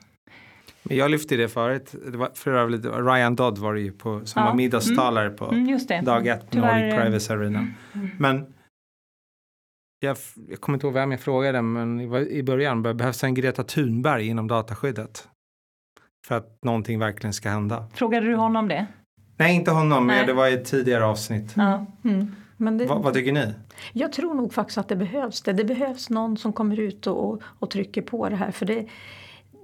Men jag lyfte det förut, det var för övrigt Ryan Dodd var det ju på, som ja. var middagstalare mm. på mm, dag ett på Nordic eh, Privacy Arena. Mm. Men jag, jag kommer inte ihåg vem jag frågade, men i början, behövs en Greta Thunberg inom dataskyddet? För att någonting verkligen ska hända. Frågade du honom det? Nej, inte honom, Nej. men det var i ett tidigare avsnitt. Ja. Mm. Men det, vad, vad, tycker ni? Jag tror nog faktiskt att det behövs det. Det behövs någon som kommer ut och, och, och trycker på det här. För det,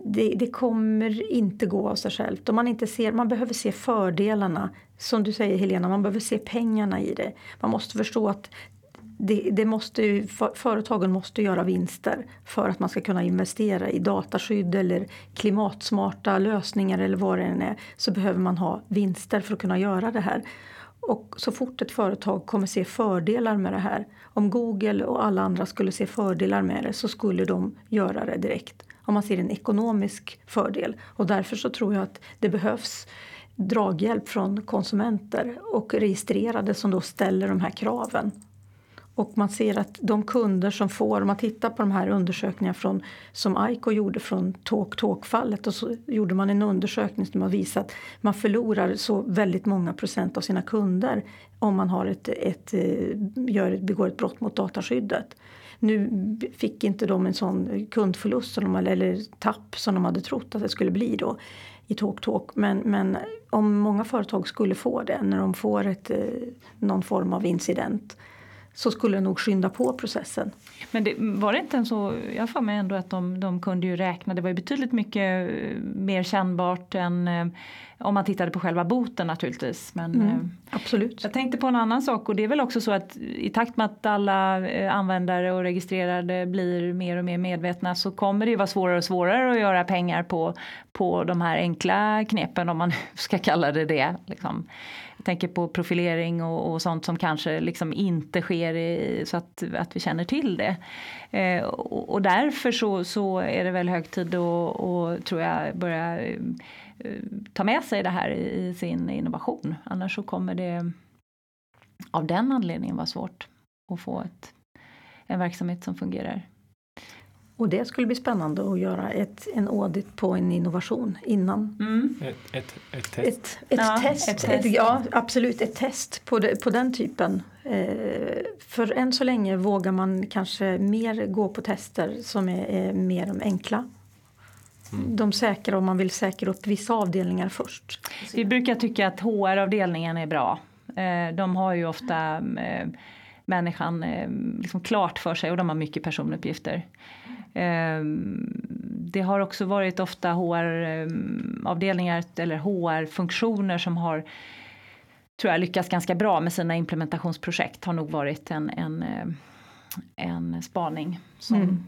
det, det, kommer inte gå av sig självt. Om man, inte ser, man behöver se fördelarna. Som du säger Helena, man behöver se pengarna i det. Man måste förstå att det, det måste, företagen måste göra vinster för att man ska kunna investera i dataskydd eller klimatsmarta lösningar eller vad det än är. Så behöver man ha vinster för att kunna göra det här. Och så fort ett företag kommer se fördelar med det här, om Google och alla andra skulle se fördelar med det så skulle de göra det direkt. om man ser en ekonomisk fördel. Och därför så tror jag att det behövs draghjälp från konsumenter och registrerade som då ställer de här kraven. Och man ser att de kunder som får, om man tittar på de här undersökningarna från, som Aiko gjorde från Talk Talk-fallet och så gjorde man en undersökning som har visat att man förlorar så väldigt många procent av sina kunder om man har ett, ett, eh, gör, begår ett brott mot dataskyddet. Nu fick inte de en sån kundförlust som de, eller tapp som de hade trott att det skulle bli då i Talk Talk. Men, men om många företag skulle få det när de får ett, eh, någon form av incident så skulle det nog skynda på processen. Men det, var det inte en så, jag får mig ändå att de, de kunde ju räkna, det var ju betydligt mycket eh, mer kännbart än eh, om man tittade på själva boten naturligtvis. Men, mm, eh, absolut. Jag tänkte på en annan sak och det är väl också så att i takt med att alla användare och registrerade blir mer och mer medvetna så kommer det ju vara svårare och svårare att göra pengar på, på de här enkla knepen om man (laughs) ska kalla det det. Liksom. Jag tänker på profilering och, och, sånt som kanske liksom inte sker i, så att, att vi känner till det. Eh, och, och, därför så, så är det väl hög tid att, tror jag, börja eh, ta med sig det här i, i sin innovation. Annars så kommer det av den anledningen vara svårt att få ett, en verksamhet som fungerar. Och det skulle bli spännande att göra ett, en audit på en innovation innan. Mm. Ett, ett, ett, test. Ett, ett ja, test. Ett test. ja, absolut. Ett test på, det, på den typen. Eh, för än så länge vågar man kanske mer gå på tester som är, är mer de enkla. Mm. De säkra om man vill säkra upp vissa avdelningar först. Vi brukar tycka att HR-avdelningen är bra. Eh, de har ju ofta eh, människan eh, liksom klart för sig och de har mycket personuppgifter. Ehm, det har också varit ofta HR-avdelningar eller HR-funktioner som har tror jag lyckats ganska bra med sina implementationsprojekt har nog varit en, en, eh, en spaning som mm.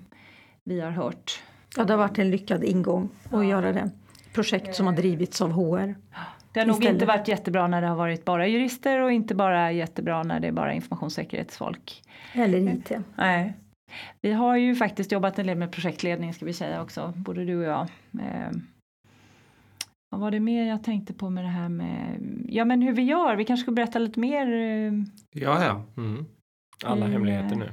vi har hört. Ja, det har varit en lyckad ingång att ja. göra det. Projekt som har drivits av HR. Det har nog Istället. inte varit jättebra när det har varit bara jurister och inte bara jättebra när det är bara informationssäkerhetsfolk. Eller IT. Nej. Vi har ju faktiskt jobbat en del med projektledning ska vi säga också, både du och jag. Eh, vad var det mer jag tänkte på med det här med, ja men hur vi gör, vi kanske ska berätta lite mer. Eh, ja, ja. Mm. Alla hemligheter nu. (laughs)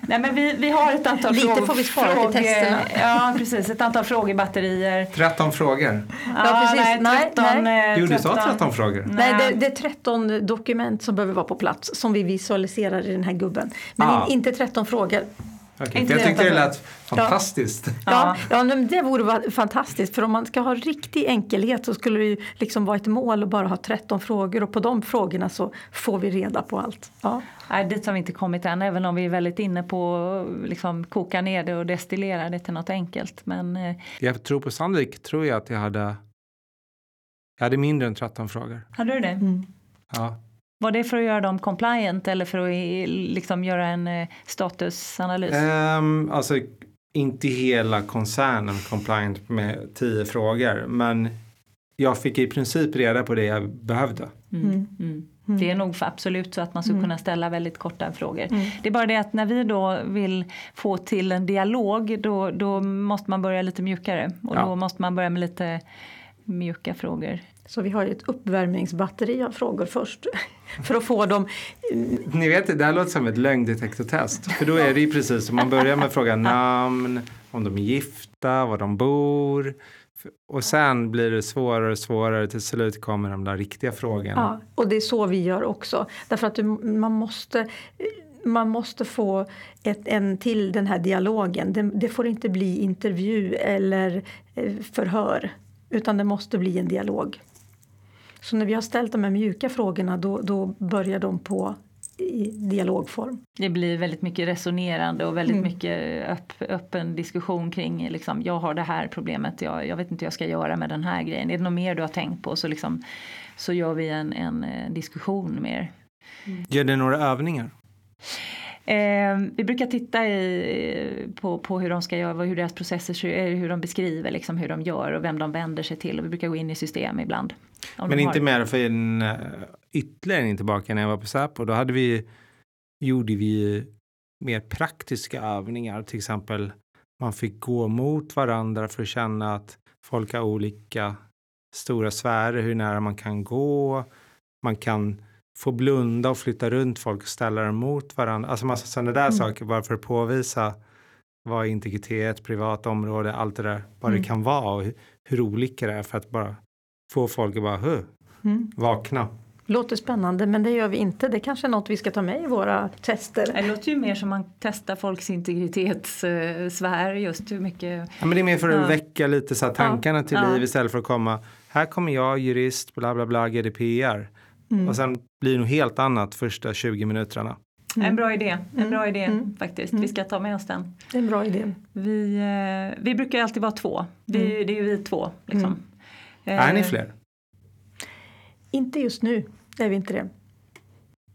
Nej men vi, vi har ett antal Lite får vi spara till testerna. Ja precis, ett antal frågebatterier. 13 frågor. Ja, ja precis. Nej, 13, nej. Jo, du sa 13 frågor. Nej, det, det, är 13 dokument som behöver vara på plats som vi visualiserar i den här gubben. Men ah. inte 13 frågor. Okay. Jag tyckte det lät fantastiskt. Ja, ja, ja det vore fantastiskt. För om man ska ha riktig enkelhet så skulle det ju liksom vara ett mål att bara ha 13 frågor och på de frågorna så får vi reda på allt. Ja. Nej, dit har vi inte kommit än, även om vi är väldigt inne på att liksom, koka ner det och destillera det till något enkelt. Men, eh... Jag tror på Sandvik tror jag att jag hade, jag hade mindre än 13 frågor. Hade du det? Mm. Ja. Var det för att göra dem compliant eller för att liksom göra en eh, statusanalys? Um, alltså inte hela koncernen compliant med tio frågor men jag fick i princip reda på det jag behövde. Mm. Mm. mm. Mm. Det är nog absolut så att man ska mm. kunna ställa väldigt korta frågor. Mm. Det är bara det att när vi då vill få till en dialog då, då måste man börja lite mjukare och ja. då måste man börja med lite mjuka frågor. Så vi har ju ett uppvärmningsbatteri av frågor först. (laughs) För att få dem... Ni vet, det här låter som ett lögndetektortest. För då är det ju precis som man börjar med att fråga namn, om de är gifta, var de bor. Och sen blir det svårare och svårare. Till slut kommer de där riktiga frågorna. Ja, och det är så vi gör också. Därför att man måste man måste få ett, en till den här dialogen. Det, det, får inte bli intervju eller eh, förhör utan det måste bli en dialog. Så när vi har ställt de här mjuka frågorna då, då börjar de på i dialogform. Det blir väldigt mycket resonerande och väldigt mm. mycket öpp, öppen diskussion kring liksom, jag har det här problemet, jag, jag vet inte hur jag ska göra med den här grejen. Är det något mer du har tänkt på så, liksom, så gör vi en, en, en diskussion mer. Mm. Gör det några övningar? Eh, vi brukar titta i, på, på hur de ska göra, hur deras processer eh, hur de beskriver liksom hur de gör och vem de vänder sig till. Och vi brukar gå in i system ibland. Men inte har... mer för en eh, ytterligare en tillbaka när jag var på Säpo. Då hade vi, gjorde vi mer praktiska övningar, till exempel man fick gå mot varandra för att känna att folk har olika stora sfärer, hur nära man kan gå. Man kan få blunda och flytta runt folk och ställa dem mot varandra. Alltså massa sådana där mm. saker bara för att påvisa vad integritet, privat område, allt det där, vad mm. det kan vara och hur, hur, olika det är för att bara få folk att bara, mm. vakna. Låter spännande men det gör vi inte. Det kanske är något vi ska ta med i våra tester. Det låter ju mer som man testar folks integritetssfär just hur mycket. Ja, men det är mer för att ja. väcka lite så tankarna till ja. liv istället för att komma här kommer jag jurist bla bla bla GDPR. Mm. Och sen blir det nog helt annat första 20 minuterna. Mm. En bra idé, en mm. bra idé mm. faktiskt. Vi ska ta med oss den. Det är en bra idé. Vi, eh, vi brukar alltid vara två. Vi, mm. Det är ju vi två. Liksom. Är ni fler? Inte just nu, är vi inte det.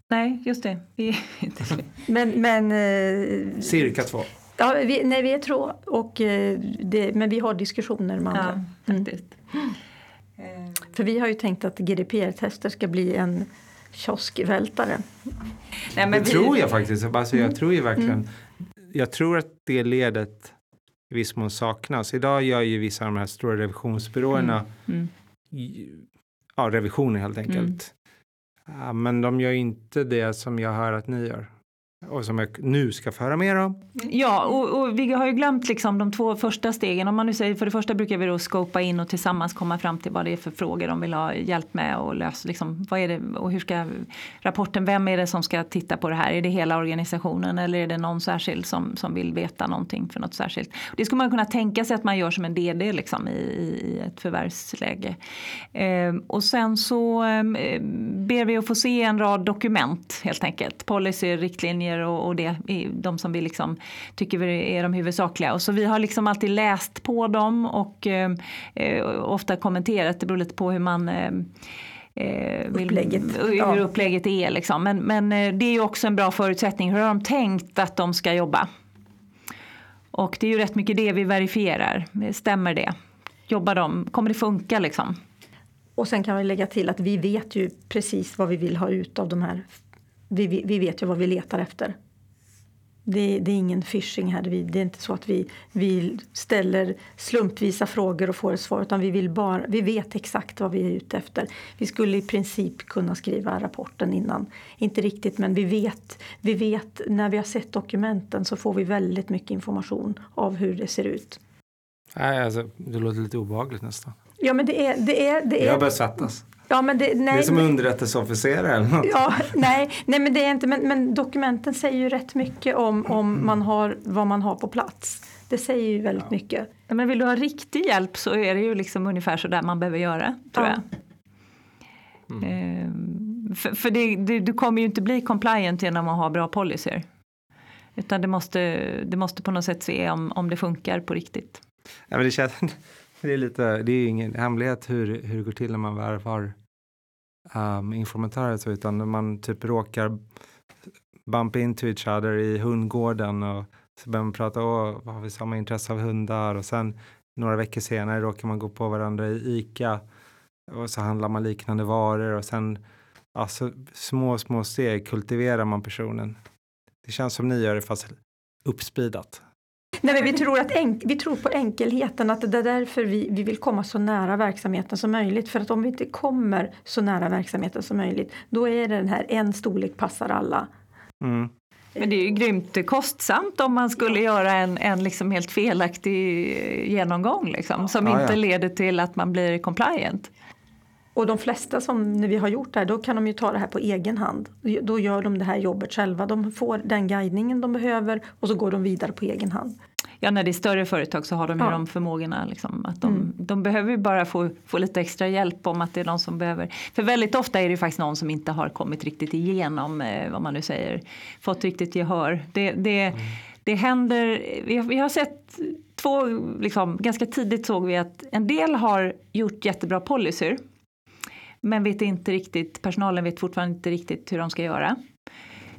Nej, just det. Vi är (laughs) inte fler. men, men, eh, Cirka två. Ja, vi, nej, vi är två. Och, eh, det, men vi har diskussioner med andra. Ja, faktiskt. För vi har ju tänkt att GDPR-tester ska bli en kioskvältare. Nej, men det vi... tror jag faktiskt. Alltså, jag mm. tror ju verkligen. Mm. Jag tror att det ledet i viss mån saknas. Idag gör ju vissa av de här stora revisionsbyråerna mm. Mm. Ja, revisioner helt enkelt. Mm. Ja, men de gör inte det som jag hör att ni gör och som jag nu ska föra mer om. Ja, och, och, vi har ju glömt liksom de två första stegen. Om man nu säger, för det första brukar vi då skopa in och tillsammans komma fram till vad det är för frågor de vill ha hjälp med och lösa. Liksom, vad är det, och hur ska rapporten, vem är det som ska titta på det här? Är det hela organisationen eller är det någon särskild som, som vill veta någonting för något särskilt? Det skulle man kunna tänka sig att man gör som en DD liksom, i, i ett förvärvsläge. Eh, och sen så eh, ber vi att få se en rad dokument helt enkelt. Policy, riktlinjer riktlinjer och, och det de som vi liksom tycker är de huvudsakliga. Och så vi har liksom alltid läst på dem och eh, eh ofta kommenterat. Det beror lite på hur man eh, eh vill, upplägget. hur ja. upplägget är. Liksom. Men, men eh, det är ju också en bra förutsättning. Hur har de tänkt att de ska jobba? Och det är ju rätt mycket det vi verifierar. Stämmer det? Jobbar de? Kommer det funka liksom? Och sen kan vi lägga till att vi vet ju precis vad vi vill ha ut av de här vi, vi, vet ju vad vi letar efter. Det, det, är ingen phishing här. Det är inte så att vi, vi ställer slumpvisa frågor och får ett svar. Utan vi, vill bara, vi vet exakt vad vi är ute efter. Vi skulle i princip kunna skriva rapporten innan. Inte riktigt, men vi vet, vi vet när vi har sett dokumenten så får vi väldigt mycket information av hur det ser ut. Nej, alltså, det låter lite obehagligt nästan. Ja, men det är... Det är, det är jag börjar svettas. Ja, men det, nej, det är som underrättelseofficerare eller (laughs) något. Ja, nej, nej men det är inte, men, men dokumenten säger ju rätt mycket om, om man har, vad man har på plats. Det säger ju väldigt ja. mycket. Ja, men vill du ha riktig hjälp så är det ju liksom ungefär så där man behöver göra, tror ja. jag. Mm. Ehm, för, för det, det, du kommer ju inte bli compliant genom att ha bra policyer. Utan det måste, det måste på något sätt se om, om det funkar på riktigt. Ja, men det, känns, (laughs) det är lite, det är ingen hemlighet hur, hur det går till när man värvar um, informatörer utan man typ råkar bump into each other i hundgården och så börjar man prata, åh, har vi samma intresse av hundar och sen några veckor senare råkar man gå på varandra i ICA och så handlar man liknande varor och sen alltså, små, små steg kultiverar man personen. Det känns som ni gör det fast uppspeedat. Nej, men vi, tror att enk, vi tror på enkelheten, att det är därför vi, vi vill komma så nära verksamheten som möjligt. För att om vi inte kommer så nära verksamheten som möjligt, då är det den här en storlek passar alla. Mm. Men det är ju grymt kostsamt om man skulle ja. göra en, en liksom helt felaktig genomgång liksom, som ja, inte ja. leder till att man blir compliant. Och de flesta som när vi har gjort det här, då kan de ju ta det här på egen hand. Då gör de det här jobbet själva. De får den guidningen de behöver och så går de vidare på egen hand. Ja, när det är större företag så har de ju ja. de förmågorna. Liksom, att de, mm. de behöver ju bara få, få lite extra hjälp om att det är någon som behöver. För väldigt ofta är det faktiskt någon som inte har kommit riktigt igenom, eh, vad man nu säger, fått riktigt gehör. Det, det, mm. det händer, vi har, vi har sett två, liksom, ganska tidigt såg vi att en del har gjort jättebra policyer men vet inte riktigt, personalen vet fortfarande inte riktigt hur de ska göra.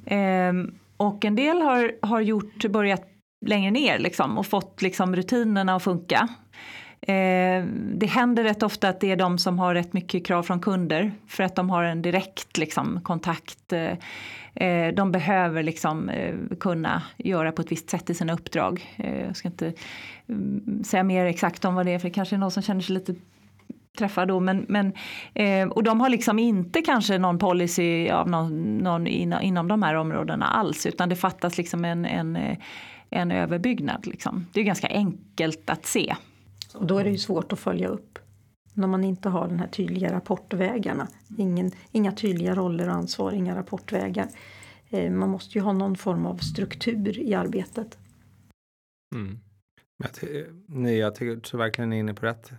Ehm, och en del har, har gjort, börjat längre ner liksom, och fått liksom, rutinerna att funka. Eh, det händer rätt ofta att det är de som har rätt mycket krav från kunder för att de har en direkt liksom, kontakt. Eh, eh, de behöver liksom, eh, kunna göra på ett visst sätt i sina uppdrag. Eh, jag ska inte mm, säga mer exakt om vad det är för det kanske är någon som känner sig lite träffar då. Men, men, eh, och de har liksom inte kanske någon policy av någon, någon in, inom de här områdena alls utan det fattas liksom en, en, eh, en överbyggnad. Liksom. Det är ganska enkelt att se. Och då är det ju svårt att följa upp när man inte har den här tydliga rapportvägarna. Ingen, inga tydliga roller och ansvar, inga rapportvägar. Eh, man måste ju ha någon form av struktur i arbetet. Mm. Jag, nej, jag tycker verkligen är inne på rätt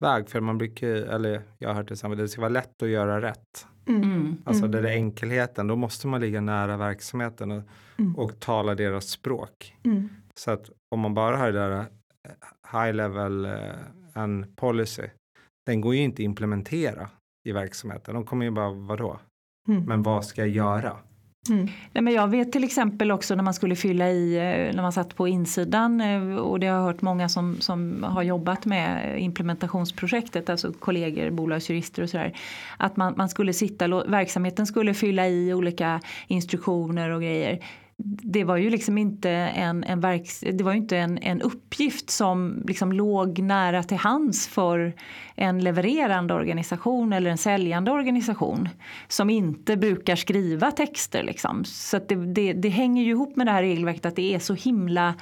väg. För man brukar, eller jag har hört det samma, det ska vara lätt att göra rätt. Mm. mm. Alltså mm. det är enkelheten, då måste man ligga nära verksamheten och, mm. och tala deras språk. Mm. Så att om man bara har det där eh, high level uh, en policy, den går ju inte att implementera i verksamheten. De kommer ju bara, vadå? Mm. Men vad ska jag göra? Mm. Nej, men jag vet till exempel också när man skulle fylla i, eh, när man satt på insidan eh, och det har jag hört många som, som har jobbat med implementationsprojektet, alltså kollegor, bolagsjurister och sådär. Att man, man skulle sitta, verksamheten skulle fylla i olika instruktioner och grejer det var ju liksom inte en, en, verks, det var inte en, en uppgift som liksom låg nära till hands för en levererande organisation eller en säljande organisation som inte brukar skriva texter. Liksom. Så det, det, det hänger ju ihop med det här regelverket att det är så himla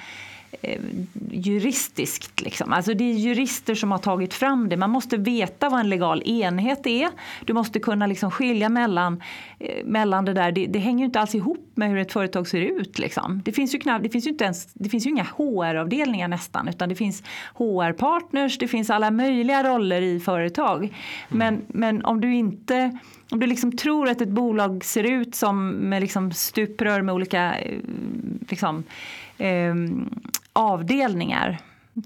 juristiskt. Liksom. Alltså det är jurister som har tagit fram det. Man måste veta vad en legal enhet är. Du måste kunna liksom skilja mellan, eh, mellan det där. Det, det, hänger inte alls ihop med hur ett företag ser ut. Liksom. Det, finns ju knappt, det, finns ju inte ens, det finns ju inga HR-avdelningar nästan utan det finns HR-partners, det finns alla möjliga roller i företag. Mm. Men, men om du inte om du liksom tror att ett bolag ser ut som med liksom stuprör med olika eh, liksom, eh, avdelningar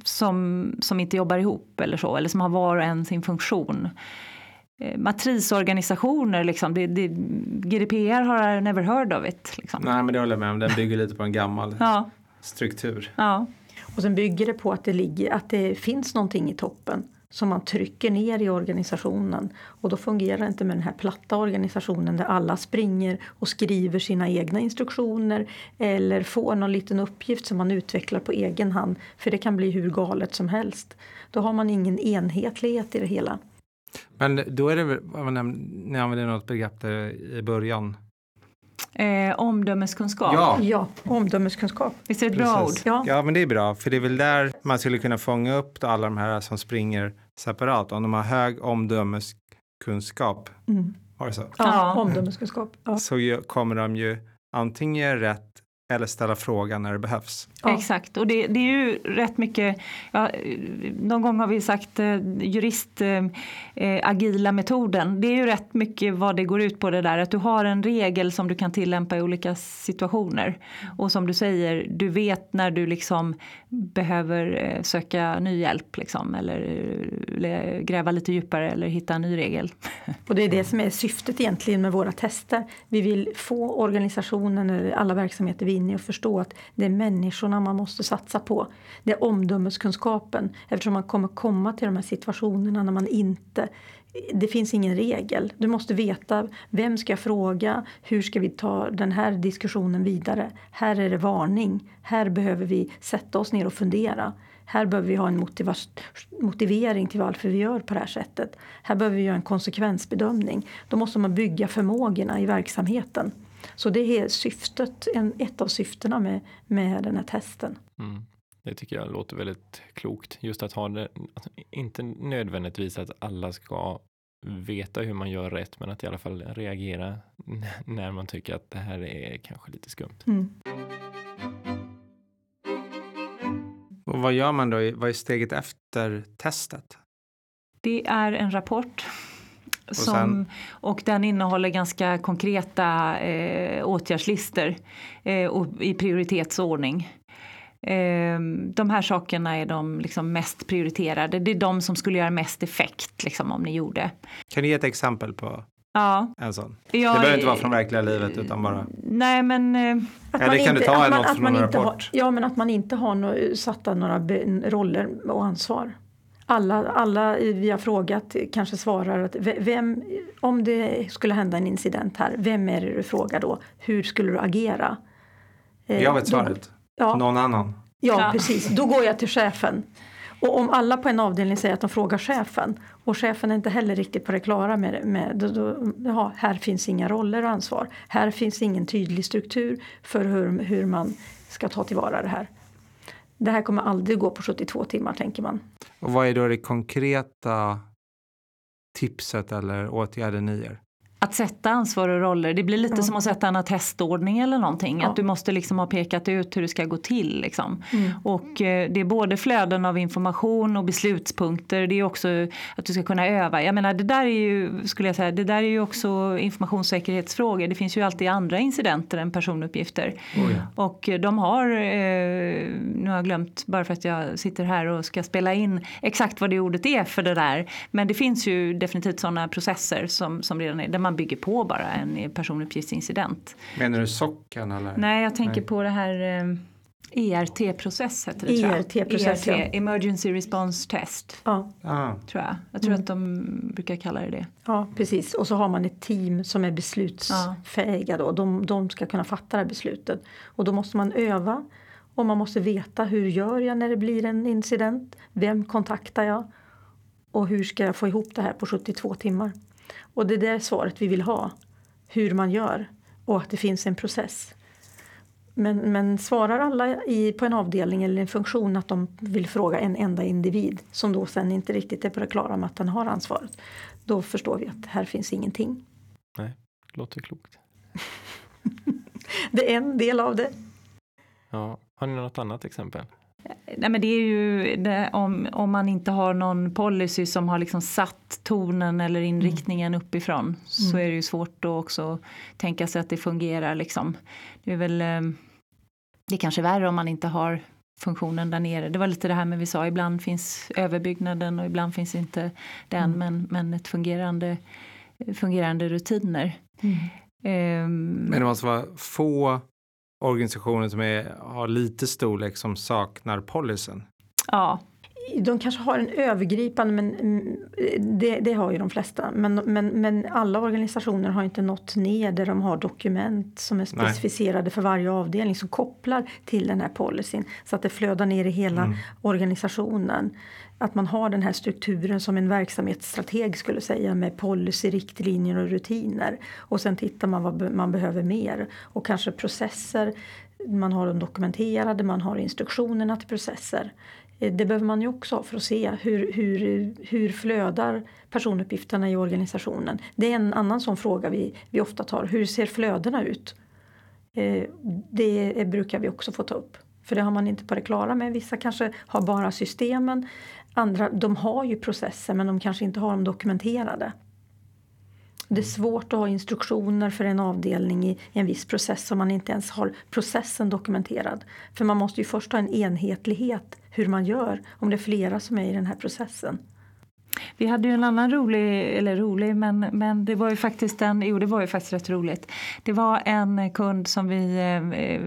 som, som inte jobbar ihop eller så, eller som har var och en sin funktion. Eh, matrisorganisationer, liksom, det, det, GDPR har never heard of it. Liksom. Nej, men det håller jag med om. Den bygger lite på en gammal ja. struktur. Ja. Och sen bygger det på att det, ligger, att det finns någonting i toppen som man trycker ner i organisationen. Och då fungerar det inte med den här platta organisationen där alla springer och skriver sina egna instruktioner eller får någon liten uppgift som man utvecklar på egen hand. För det kan bli hur galet som helst. Då har man ingen enhetlighet i det hela. Men då är det väl, ni använde något begrepp i början, Eh, omdömeskunskap. Ja. ja, omdömeskunskap. Visst är det ett bra ord? Ja. ja, men det är bra. För det är väl där man skulle kunna fånga upp alla de här som springer separat. Om de har hög omdömeskunskap. Mm. Var det så? Ja, ja. omdömeskunskap. Ja. Så kommer de ju antingen göra rätt eller ställa frågan när det behövs. Ja. Exakt, och det, det, är ju rätt mycket, ja, någon gång har vi sagt eh, jurist eh, eh, agila metoden. Det är ju rätt mycket vad det går ut på det där att du har en regel som du kan tillämpa i olika situationer. Och som du säger, du vet när du liksom behöver eh, söka ny hjälp liksom, eller, eller gräva lite djupare eller hitta en ny regel. (laughs) Och det är det som är syftet egentligen med våra tester. Vi vill få organisationen eller alla verksamheter vi in i och förstå att det är människorna man måste satsa på. Det är omdömeskunskapen eftersom man kommer komma till de här situationerna när man inte det finns ingen regel. Du måste veta vem ska jag fråga, hur ska vi ta den här diskussionen vidare. Här är det varning, här behöver vi sätta oss ner och fundera. Här behöver vi ha en motivering till varför vi gör på det här sättet. Här behöver vi göra en konsekvensbedömning. Då måste man bygga förmågorna i verksamheten. Så det är syftet, en, ett av syftena med, med den här testen. Mm. Det tycker jag låter väldigt klokt. Just att ha det, inte nödvändigtvis att alla ska veta hur man gör rätt, men att i alla fall reagera (laughs) när man tycker att det här är kanske lite skumt. Mm. Och vad gör man då? Vad är steget efter testet? Det är en rapport och, som, sen... och den innehåller ganska konkreta eh, åtgärdslistor eh, och i prioritetsordning. Eh, de här sakerna är de liksom mest prioriterade. Det är de som skulle göra mest effekt liksom, om ni gjorde. Kan du ge ett exempel på Ja. En sån. Ja, det behöver inte vara från verkliga livet utan bara... Nej men... Eh, att Eller kan inte, du ta man, något från en rapport? Har, ja men att man inte har no, satta några roller och ansvar. Alla, alla vi har frågat kanske svarar att vem, om det skulle hända en incident här, vem är det du frågar då? Hur skulle du agera? Jag vet svaret. Ja. Någon annan. Ja, ja, precis. Då går jag till chefen. Och om alla på en avdelning säger att de frågar chefen och chefen är inte heller riktigt på det klara med, med då, då, ja, här finns inga roller och ansvar. Här finns ingen tydlig struktur för hur, hur man ska ta tillvara det här. Det här kommer aldrig gå på 72 timmar tänker man. Och vad är då det konkreta tipset eller åtgärden ni gör? Att sätta ansvar och roller, det blir lite mm. som att sätta en attestordning eller någonting. Ja. Att du måste liksom ha pekat ut hur det ska gå till. Liksom. Mm. Och eh, det är både flöden av information och beslutspunkter. Det är också att du ska kunna öva. Jag menar det där är ju, skulle jag säga, det där är ju också informationssäkerhetsfrågor. Det finns ju alltid andra incidenter än personuppgifter. Oh ja. Och de har, eh, nu har jag glömt bara för att jag sitter här och ska spela in exakt vad det ordet är för det där. Men det finns ju definitivt sådana processer som, som redan är, där man man bygger på bara en personuppgiftsincident. Menar du socken eller? Nej, jag tänker Nej. på det här eh, ERT-process heter det ERT-process, ERT, ja. Emergency Response Test. Ja. Ah. Tror jag. jag tror mm. att de brukar kalla det det. Ja, precis. Och så har man ett team som är beslutsfähiga då. De, de ska kunna fatta det här beslutet. Och då måste man öva och man måste veta hur gör jag när det blir en incident? Vem kontaktar jag? Och hur ska jag få ihop det här på 72 timmar? Och det är det svaret vi vill ha. Hur man gör och att det finns en process. Men, men svarar alla i, på en avdelning eller en funktion att de vill fråga en enda individ som då sen inte riktigt är på det klara med att den har ansvaret. Då förstår vi att här finns ingenting. Nej, det låter klokt. (laughs) det är en del av det. Ja, har ni något annat exempel? Nej, men det är ju det, om, om man inte har någon policy som har liksom satt tonen eller inriktningen mm. uppifrån mm. så är det ju svårt att också tänka sig att det fungerar. Liksom. Det är väl eh, det är kanske värre om man inte har funktionen där nere. Det var lite det här med vi sa, ibland finns överbyggnaden och ibland finns inte den mm. men, men ett fungerande, fungerande rutiner. Mm. Um, men det måste vara få organisationer som är, har lite storlek som saknar policyn? Ja. De kanske har en övergripande, men mm, det, det, har ju de flesta. Men, men, men alla organisationer har inte nått ner där de har dokument som är specificerade Nej. för varje avdelning som kopplar till den här policyn så att det flödar ner i hela mm. organisationen att man har den här strukturen som en verksamhetsstrateg skulle säga med policy, riktlinjer och rutiner. Och sen tittar man vad man behöver mer och kanske processer. Man har dem dokumenterade, man har instruktionerna till processer. Eh, det behöver man ju också ha för att se hur, hur, hur flödar personuppgifterna i organisationen. Det är en annan sån fråga vi, vi ofta tar. Hur ser flödena ut? Eh, det brukar vi också få ta upp. För det har man inte på det klara med. Vissa kanske har bara systemen Andra de har ju processer men de kanske inte har dem dokumenterade. Det är svårt att ha instruktioner för en avdelning i en viss process om man inte ens har processen dokumenterad. För man måste ju först ha en enhetlighet hur man gör om det är flera som är i den här processen. Vi hade ju en annan rolig, eller rolig, men, men det var ju faktiskt en, jo det var ju faktiskt rätt roligt. Det var en kund som vi eh,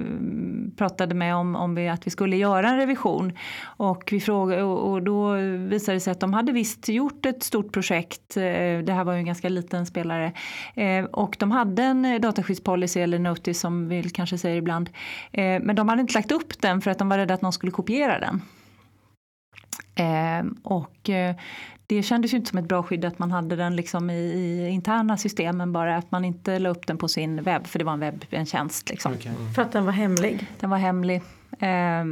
pratade med om, om vi, att vi skulle göra en revision. Och, vi frågade, och, och då visade det sig att de hade visst gjort ett stort projekt. Eh, det här var ju en ganska liten spelare. Eh, och de hade en dataskyddspolicy eller notice som vi kanske säger ibland. Eh, men de hade inte lagt upp den för att de var rädda att någon skulle kopiera den. Eh, och eh, det kändes ju inte som ett bra skydd att man hade den liksom i, i, interna systemen bara att man inte la upp den på sin webb för det var en webb, en tjänst. Liksom. Okay. Mm. För att den var hemlig? Den var hemlig. Eh,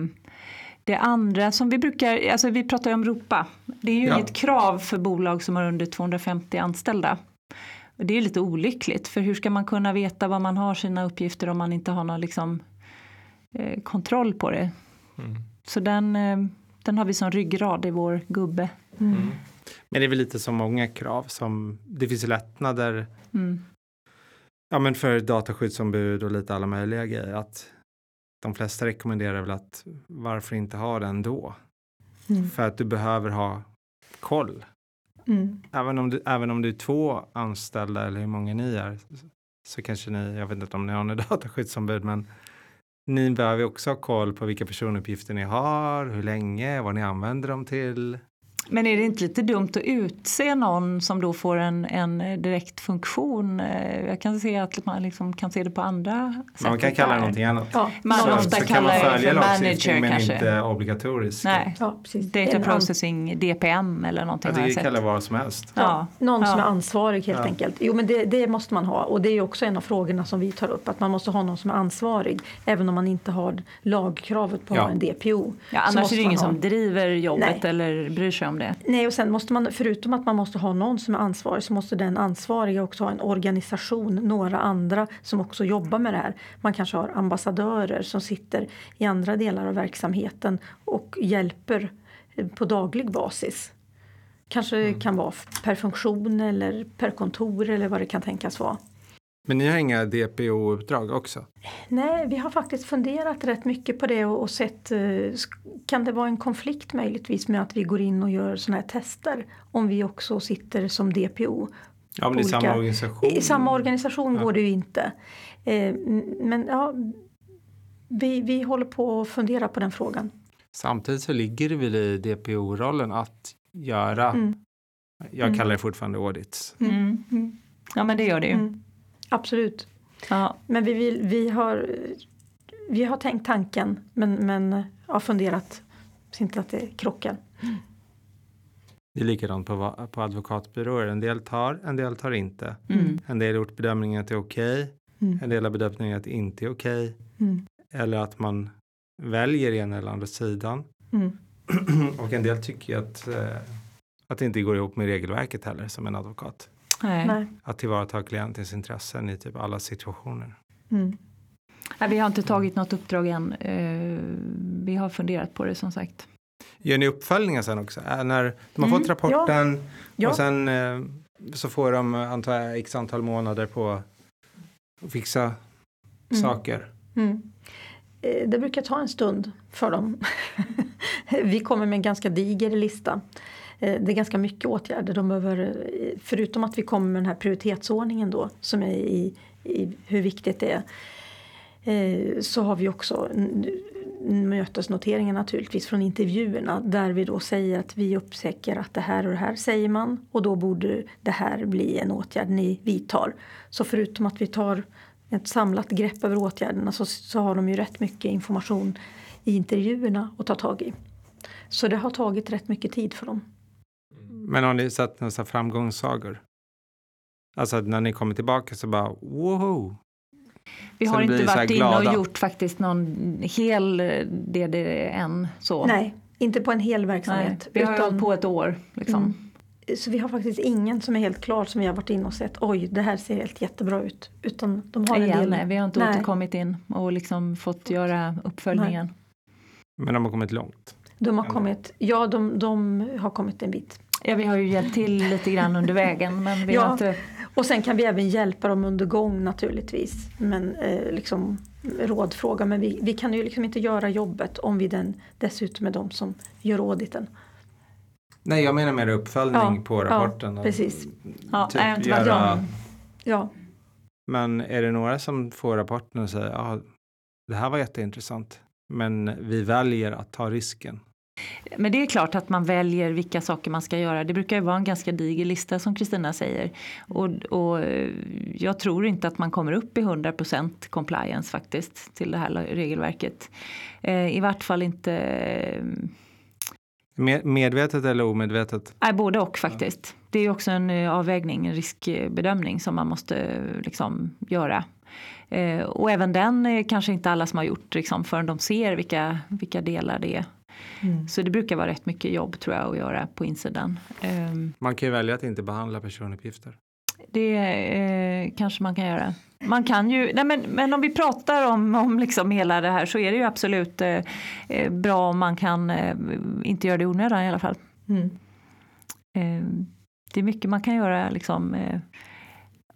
det andra som vi brukar, alltså vi pratar ju om ROPA. Det är ju ja. inget krav för bolag som har under 250 anställda. Det är lite olyckligt för hur ska man kunna veta var man har sina uppgifter om man inte har någon liksom, eh, kontroll på det. Mm. Så den, eh, den har vi som ryggrad i vår gubbe. Mm. Men det är väl lite som många krav som det finns lättnader. Mm. Ja, men för dataskyddsombud och lite alla möjliga grejer. Att de flesta rekommenderar väl att varför inte ha den då? Mm. För att du behöver ha koll. Mm. Även, om du, även om du är två anställda eller hur många ni är så kanske ni, jag vet inte om ni har några (laughs) dataskyddsombud, men ni behöver också ha koll på vilka personuppgifter ni har, hur länge, vad ni använder dem till. Men är det inte lite dumt att utse någon som då får en, en direkt funktion? Eh, jag kan se att man liksom kan se det på andra sätt. Man kan kalla det någonting annat. Ja. Man så, ofta så kallar det för manager men kanske. inte obligatoriskt. Nej, ja. Data processing, DPM eller någonting. Tycker det kallar vad som helst. Ja. ja. Någon som är ansvarig helt enkelt. Jo men det, det, måste man ha och det är också en av frågorna som vi tar upp. Att man måste ha någon som är ansvarig även om man inte har lagkravet på en DPO. Ja, annars är det ingen ha... som driver jobbet Nej. eller bryr sig om det. Nej och sen måste man, förutom att man måste ha någon som är ansvarig så måste den ansvariga också ha en organisation, några andra som också jobbar med det här. Man kanske har ambassadörer som sitter i andra delar av verksamheten och hjälper på daglig basis. Kanske mm. kan vara per funktion eller per kontor eller vad det kan tänkas vara. Men ni har inga DPO-uppdrag också? Nej, vi har faktiskt funderat rätt mycket på det och, och sett, eh, kan det vara en konflikt möjligtvis med att vi går in och gör sådana här tester om vi också sitter som DPO? Ja, men i olika, samma organisation? I samma organisation ja. går det ju inte. Eh, men ja, vi, vi håller på att fundera på den frågan. Samtidigt så ligger det väl i DPO-rollen att göra, mm. jag mm. kallar det fortfarande audits. Mm. mm. Ja men det gör det ju. Mm. Absolut. Ja. Men vi, vill, vi, har, vi har tänkt tanken men, men har funderat så inte att det krockar. Det är likadant på, på advokatbyråer. En del tar, en del tar inte. Mm. En del har gjort bedömningen att det är okej. Okay. Mm. En del har bedömningen att det inte är okej. Okay. Mm. Eller att man väljer ena eller andra sidan. Mm. (clears throat) Och en del tycker att, eh, att det inte går ihop med regelverket heller som en advokat. Nej. Att tillvarata klientens intressen i typ alla situationer. Mm. Nej, vi har inte tagit något uppdrag än. Uh, vi har funderat på det som sagt. Gör ni uppföljningar sen också? Äh, när de har mm. fått rapporten ja. och sen uh, så får de antar jag x antal månader på att fixa mm. saker. Mm. Eh, det brukar ta en stund för dem. (laughs) vi kommer med en ganska diger lista Eh, Eh, det är ganska mycket åtgärder. De behöver, eh, förutom att vi kommer med den här prioritetsordningen då som är i, i hur viktigt det är eh, så har vi också mötesnoteringar naturligtvis från intervjuerna där vi då säger att vi upptäcker att det här och det här säger man och då borde det här bli en åtgärd ni vidtar. Så förutom att vi tar ett samlat grepp över åtgärderna så, så har de ju rätt mycket information i intervjuerna att ta tag i. Så det har tagit rätt mycket tid för dem. Men har ni sett några framgångssagor? Alltså att när ni kommer tillbaka så bara wow. Vi har inte varit inne och gjort faktiskt någon hel DD än. Så. Nej, inte på en hel verksamhet. Nej, vi har utan, på ett år. Liksom. Mm. Så vi har faktiskt ingen som är helt klar som vi har varit inne och sett. Oj, det här ser helt jättebra ut. Utan de har Igen, en del. Nej, vi har inte nej. återkommit in och liksom fått göra uppföljningen. Nej. Men de har kommit långt? De har kommit, ja de, de har kommit en bit. Ja, vi har ju hjälpt till lite grann under vägen. Men vi ja, inte... och sen kan vi även hjälpa dem under gång naturligtvis. Men eh, liksom rådfråga. Men vi, vi kan ju liksom inte göra jobbet om vi den, dessutom är de som gör auditen. Nej, jag menar mer uppföljning ja, på rapporten. Ja, precis. Ja, typ göra... ja. Men är det några som får rapporten och säger att ah, det här var jätteintressant men vi väljer att ta risken? Men det är klart att man väljer vilka saker man ska göra. Det brukar ju vara en ganska diger lista som Kristina säger. Och, och, jag tror inte att man kommer upp i 100% compliance faktiskt till det här regelverket. Eh, I vart fall inte eh, Medvetet eller omedvetet? Nej, både och faktiskt. Det är också en eh, avvägning, en riskbedömning som man måste liksom göra. och även den är kanske inte alla som har gjort liksom, förrän de ser vilka, vilka delar det är Mm. Så det brukar vara rätt mycket jobb tror jag att göra på insidan. Um, man kan ju välja att inte behandla personuppgifter. Det eh, kanske man kan göra. Man kan ju, nej men, men om vi pratar om, om liksom hela det här så är det ju absolut eh, eh bra om man kan eh, inte göra det i onödan i alla fall. Mm. Eh, det är mycket man kan göra liksom, eh,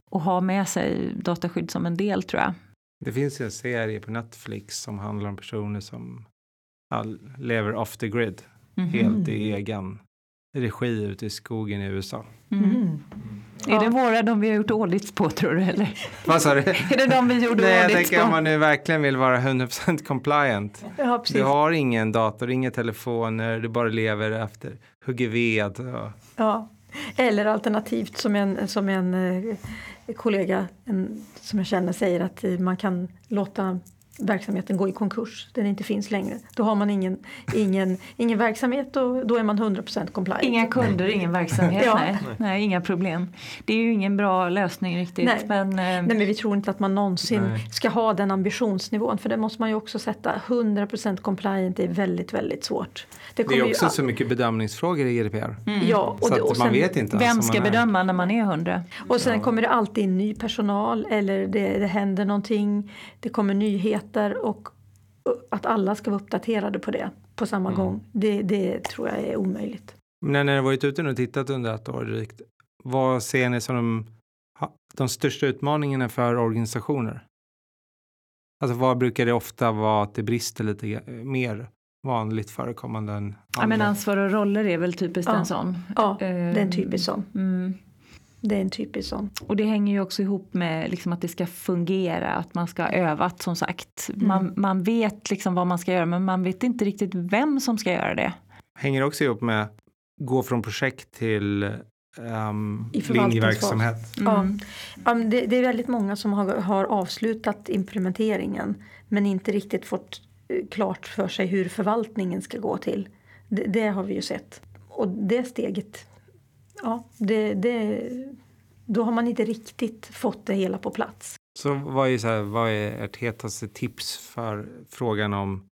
och ha med sig dataskydd som en del tror jag. Det finns en serie på Netflix som handlar om personer som lever off the grid. Mm -hmm. Helt i egen regi ute i skogen i USA. Mm. Mm. Är det våra de vi har gjort audits på tror du eller? (laughs) Vad sa du? (laughs) är det de vi gjorde Nej, jag tänker på? om man nu verkligen vill vara 100% compliant. Ja, du har ingen dator, inga telefoner, du bara lever efter hugger ved. Och... Ja. Eller alternativt som en, som en eh, kollega en, som jag känner säger att man kan låta verksamheten gå i konkurs, den inte finns längre. Då har man ingen, ingen, ingen verksamhet och då är man 100% compliant. Inga kunder, ingen verksamhet, ja. nej. nej. Inga problem. Det är ju ingen bra lösning riktigt. Nej, men, eh, nej, men vi tror inte att man någonsin nej. ska ha den ambitionsnivån för det måste man ju också sätta. 100% compliant är väldigt, väldigt svårt. Det, det är också så mycket bedömningsfrågor i GDPR. Mm. Ja, och, så och sen, man vet inte. Vem ska bedöma när man är 100? Och sen ja. kommer det alltid in ny personal eller det, det händer någonting. Det kommer nyheter och att alla ska vara uppdaterade på det på samma mm. gång. Det, det tror jag är omöjligt. Men när ni varit ute och tittat under ett år drygt, vad ser ni som de, de största utmaningarna för organisationer? Alltså vad brukar det ofta vara att det brister lite mer vanligt förekommande än andra? Ja, men ansvar och roller är väl typiskt ja. en sån. Ja, det är en typisk sån. Mm. Det är en typisk sån. Och det hänger ju också ihop med liksom att det ska fungera, att man ska ha övat som sagt. Mm. Man, man vet liksom vad man ska göra men man vet inte riktigt vem som ska göra det. Hänger också ihop med gå från projekt till um, linjeverksamhet. Mm. Ja, det, det, är väldigt många som har, har avslutat implementeringen men inte riktigt fått klart för sig hur förvaltningen ska gå till. Det, det har vi ju sett. Och det steget ja, det, det, då har man inte riktigt fått det hela på plats. Så vad är, så här, vad är ert hetaste tips för frågan om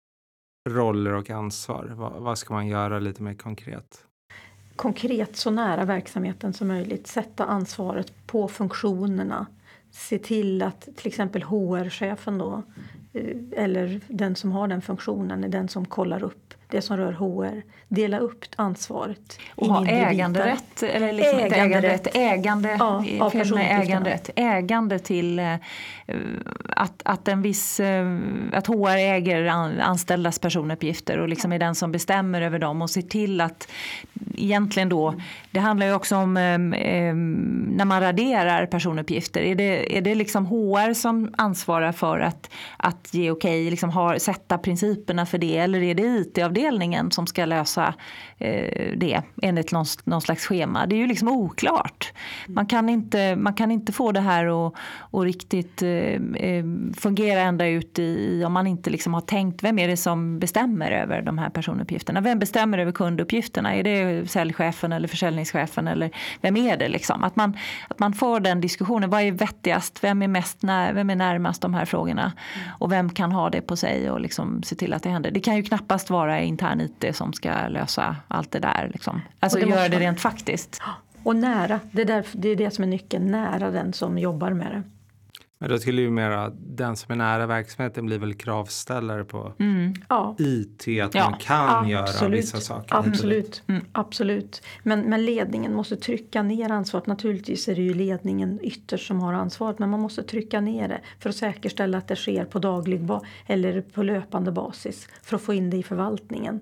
roller och ansvar? Vad, vad ska man göra lite mer konkret? Konkret så nära verksamheten som möjligt. Sätta ansvaret på funktionerna. Se till att till exempel HR-chefen då Eh, eller den som har den funktionen är den som kollar upp det som rör HR. Dela upp ansvaret. Och ha äganderätt, eller liksom äganderätt, ägande, ja, med äganderätt, ägande till uh, att, att en viss, uh, att HR äger anställdas personuppgifter och liksom är den som bestämmer över dem och ser till att egentligen då, det handlar ju också om um, um, när man raderar personuppgifter, är det, är det liksom HR som ansvarar för att, att ge okej, okay, liksom sätta principerna för det? Eller är det avdelningen som ska lösa eh, det enligt någon, någon, slags schema? Det är ju liksom oklart. Man kan inte, man kan inte få det här att riktigt eh, eh, fungera ända ut i, om man inte liksom har tänkt, vem är det som bestämmer över de här personuppgifterna? Vem bestämmer över kunduppgifterna? Är det säljchefen eller försäljningschefen eller vem är det liksom? Att man, att man får den diskussionen, vad är vettigast? Vem är, mest när, vem är närmast de här frågorna? Och vem kan ha det på sig och liksom se till att det händer? Det kan ju knappast vara intern IT som ska lösa allt det där. Liksom. Alltså göra det rent faktiskt. Och nära, det är, där, det är det som är nyckeln, nära den som jobbar med det. Men då skulle ju mera den som är nära verksamheten blir väl kravställare på mm. IT, att ja. man kan Absolut. göra vissa saker. Absolut, mm. Absolut. Men, men ledningen måste trycka ner ansvaret. Naturligtvis är det ju ledningen ytterst som har ansvaret men man måste trycka ner det för att säkerställa att det sker på daglig eller på löpande basis för att få in det i förvaltningen.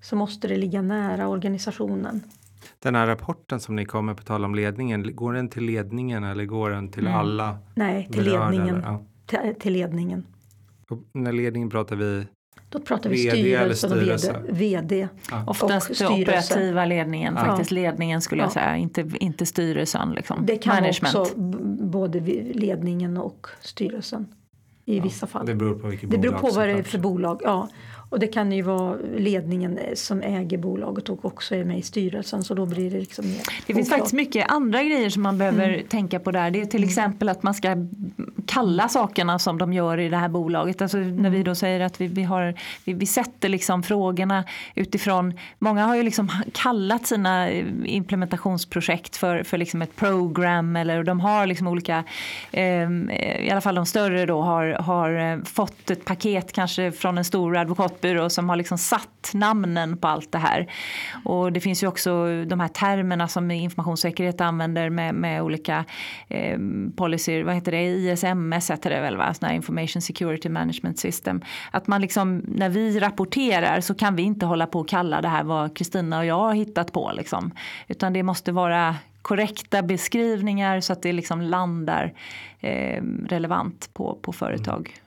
Så måste det ligga nära organisationen. Den här rapporten som ni kommer på tal om ledningen, går den till ledningen eller går den till mm. alla? Nej, till berörda, ledningen. Ja. Till, till, ledningen. Och när ledningen pratar vi? Då pratar vi styrelse och vd. vd ja. Oftast den operativa ledningen, ja. faktiskt ledningen skulle jag säga, inte, inte styrelsen. Liksom. Det kan Management. också både ledningen och styrelsen i vissa fall. Det beror på vilket det beror på vad det är för bolag. Ja. Och det kan ju vara ledningen som äger bolaget och också är med i styrelsen så då blir det liksom mer Det finns faktiskt mycket andra grejer som man behöver mm. tänka på där. Det är till mm. exempel att man ska kalla sakerna som de gör i det här bolaget. Alltså när vi då säger att vi, vi, har, vi, vi sätter liksom frågorna utifrån, många har ju liksom (laughs) kallat sina eh, implementationsprojekt för, för liksom ett program eller de har liksom olika, ehm, eh, i alla fall de större då har, har eh, fått ett paket kanske från en stor advokatbyrå som har liksom satt namnen på allt det här. Och det finns ju också de här termerna som informationssäkerhet använder med, med olika eh, policyer, vad heter det, ISMS heter det väl va, Såna här Information Security Management System. Att man liksom, när vi rapporterar så kan vi inte hålla på och kalla det här vad Kristina och jag har hittat på liksom. Utan det måste vara korrekta beskrivningar så att det liksom landar eh, relevant på, på företag.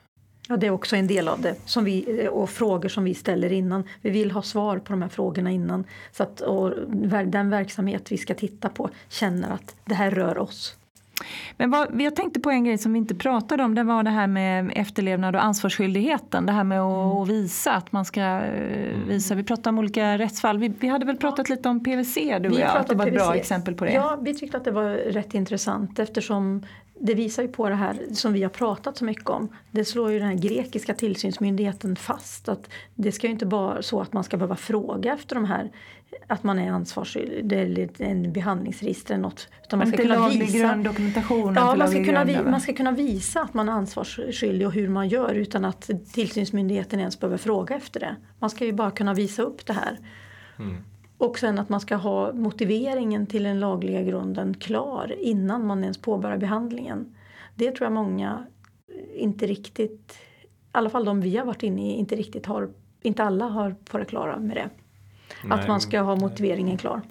Ja, det är också en del av det som vi, och frågor som vi ställer innan. Vi vill ha svar på de här frågorna innan så att den verksamhet vi ska titta på känner att det här rör oss. Men vad, jag tänkte på en grej som vi inte pratade om. Det var det här med efterlevnad och ansvarsskyldigheten. Det här med att mm. visa att man ska eh, visa. Vi pratade om olika rättsfall. Vi, vi hade väl pratat ja. lite om PVC du och jag. Det var ett bra exempel på det. Ja, vi tyckte att det var rätt intressant eftersom det visar ju på det här som vi har pratat så mycket om. Det slår ju den här grekiska tillsynsmyndigheten fast att det ska ju inte vara så att man ska behöva fråga efter de här att man är ansvarsskyldig eller en behandlingsregister eller något. Utan man ska kunna visa, grund, dokumentationen ja, man ska, kunna, vi, man ska kunna visa att man är ansvarsskyldig och hur man gör utan att tillsynsmyndigheten ens behöver fråga efter det. Man ska ju bara kunna visa upp det här. Mm. Och sen att man ska ha motiveringen till den lagliga grunden klar innan man ens påbörjar behandlingen. Det tror jag många inte riktigt, i alla fall de vi har varit inne i, inte riktigt har, inte alla har det klara med det. Nej, att man ska ha motiveringen klar.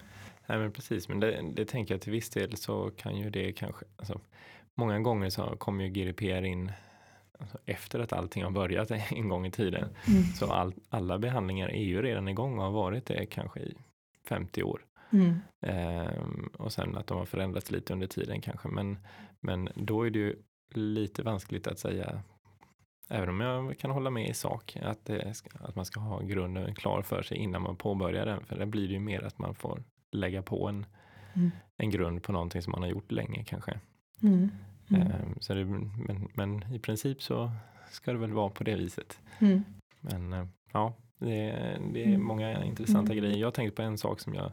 Nej men precis, men det, det tänker jag till viss del så kan ju det kanske, alltså, många gånger så kommer ju GDPR in alltså, efter att allting har börjat (laughs) en gång i tiden. Mm. Så all, alla behandlingar är ju redan igång och har varit det kanske i 50 år. Mm. Ehm, och sen att de har förändrats lite under tiden kanske. Men, men då är det ju lite vanskligt att säga, även om jag kan hålla med i sak, att, det, att man ska ha grunden klar för sig innan man påbörjar den. För det blir det ju mer att man får lägga på en, mm. en grund på någonting som man har gjort länge kanske. Mm. Ehm, så det, men, men i princip så ska det väl vara på det viset. Mm. Men eh, ja, det, det är mm. många intressanta mm. grejer. Jag tänkte på en sak som jag,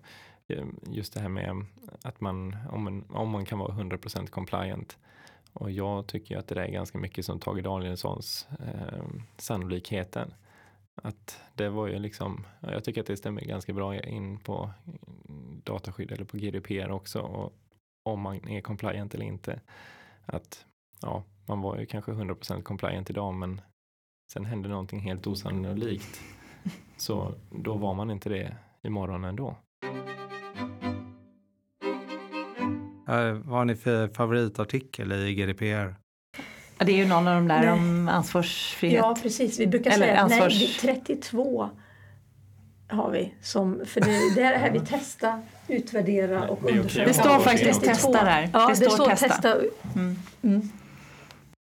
eh, just det här med att man, om man, om man kan vara 100% compliant. Och jag tycker att det är ganska mycket som Tage Danielssons eh, sannolikheten. Att det var ju liksom, jag tycker att det stämmer ganska bra in på dataskydd eller på GDPR också. Och om man är compliant eller inte. Att ja, man var ju kanske 100% compliant idag men sen hände någonting helt osannolikt. Så då var man inte det imorgon ändå. Vad har ni för favoritartikel i GDPR? Ja, det är ju någon av de där nej. om ansvarsfrihet. Ja precis, vi brukar Eller säga ansvars... nej, 32 har vi. Som, för det, det är (laughs) det här vi testar, utvärdera och undersöka. Det står faktiskt testa där. Ja, det, det står testa. testa. Mm. Mm.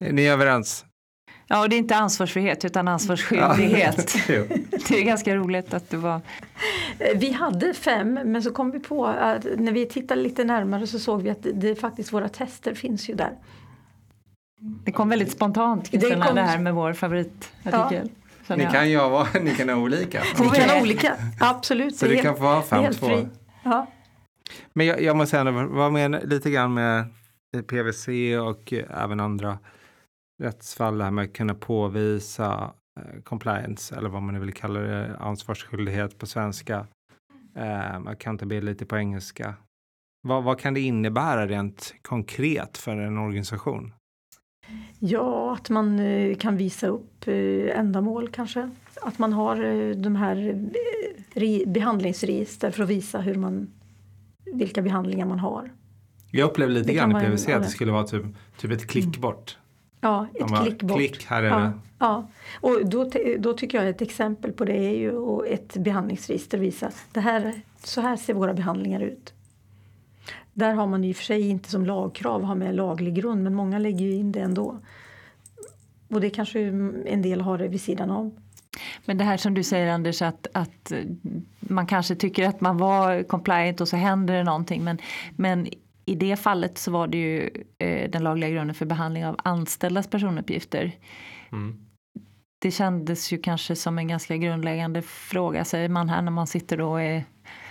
Är ni överens? Ja, och det är inte ansvarsfrihet utan ansvarsskyldighet. Ja. (laughs) (laughs) det är ganska roligt att det var... Vi hade fem, men så kom vi på att när vi tittade lite närmare så såg vi att det, det faktiskt våra tester finns ju där. Det kom väldigt spontant, Kristina, det, kom... det här med vår favoritartikel. Ja. Ni kan ju ha, (laughs) ni kan ha olika. Vi kan ha olika, absolut. Så det, kan få vara fem, två. Ja. Men jag, jag måste säga, vad med lite grann med PVC och även andra rättsfall, det här med att kunna påvisa eh, compliance eller vad man nu vill kalla det, ansvarsskyldighet på svenska, eh, accountability på engelska. Vad, vad kan det innebära rent konkret för en organisation? Ja, att man eh, kan visa upp eh, ändamål kanske. Att man har de här behandlingsregister för att visa hur man, vilka behandlingar man har. Jag upplever lite grann i PVC att det skulle vara typ, typ ett klick mm. bort. Ja, ett bara, klick bort. Klick, här är ja, det. Ja. Och då, då tycker jag ett exempel på det är ju ett behandlingsregister visa det här, så här ser våra behandlingar ut. Där har man i och för sig inte som lagkrav att ha med laglig grund men många lägger ju in det ändå. Och det kanske en del har det vid sidan om. Men det här som du säger Anders att, att man kanske tycker att man var compliant och så händer det någonting men, men i det fallet så var det ju eh, den lagliga grunden för behandling av anställdas personuppgifter. Mm. Det kändes ju kanske som en ganska grundläggande fråga säger man här när man sitter då och är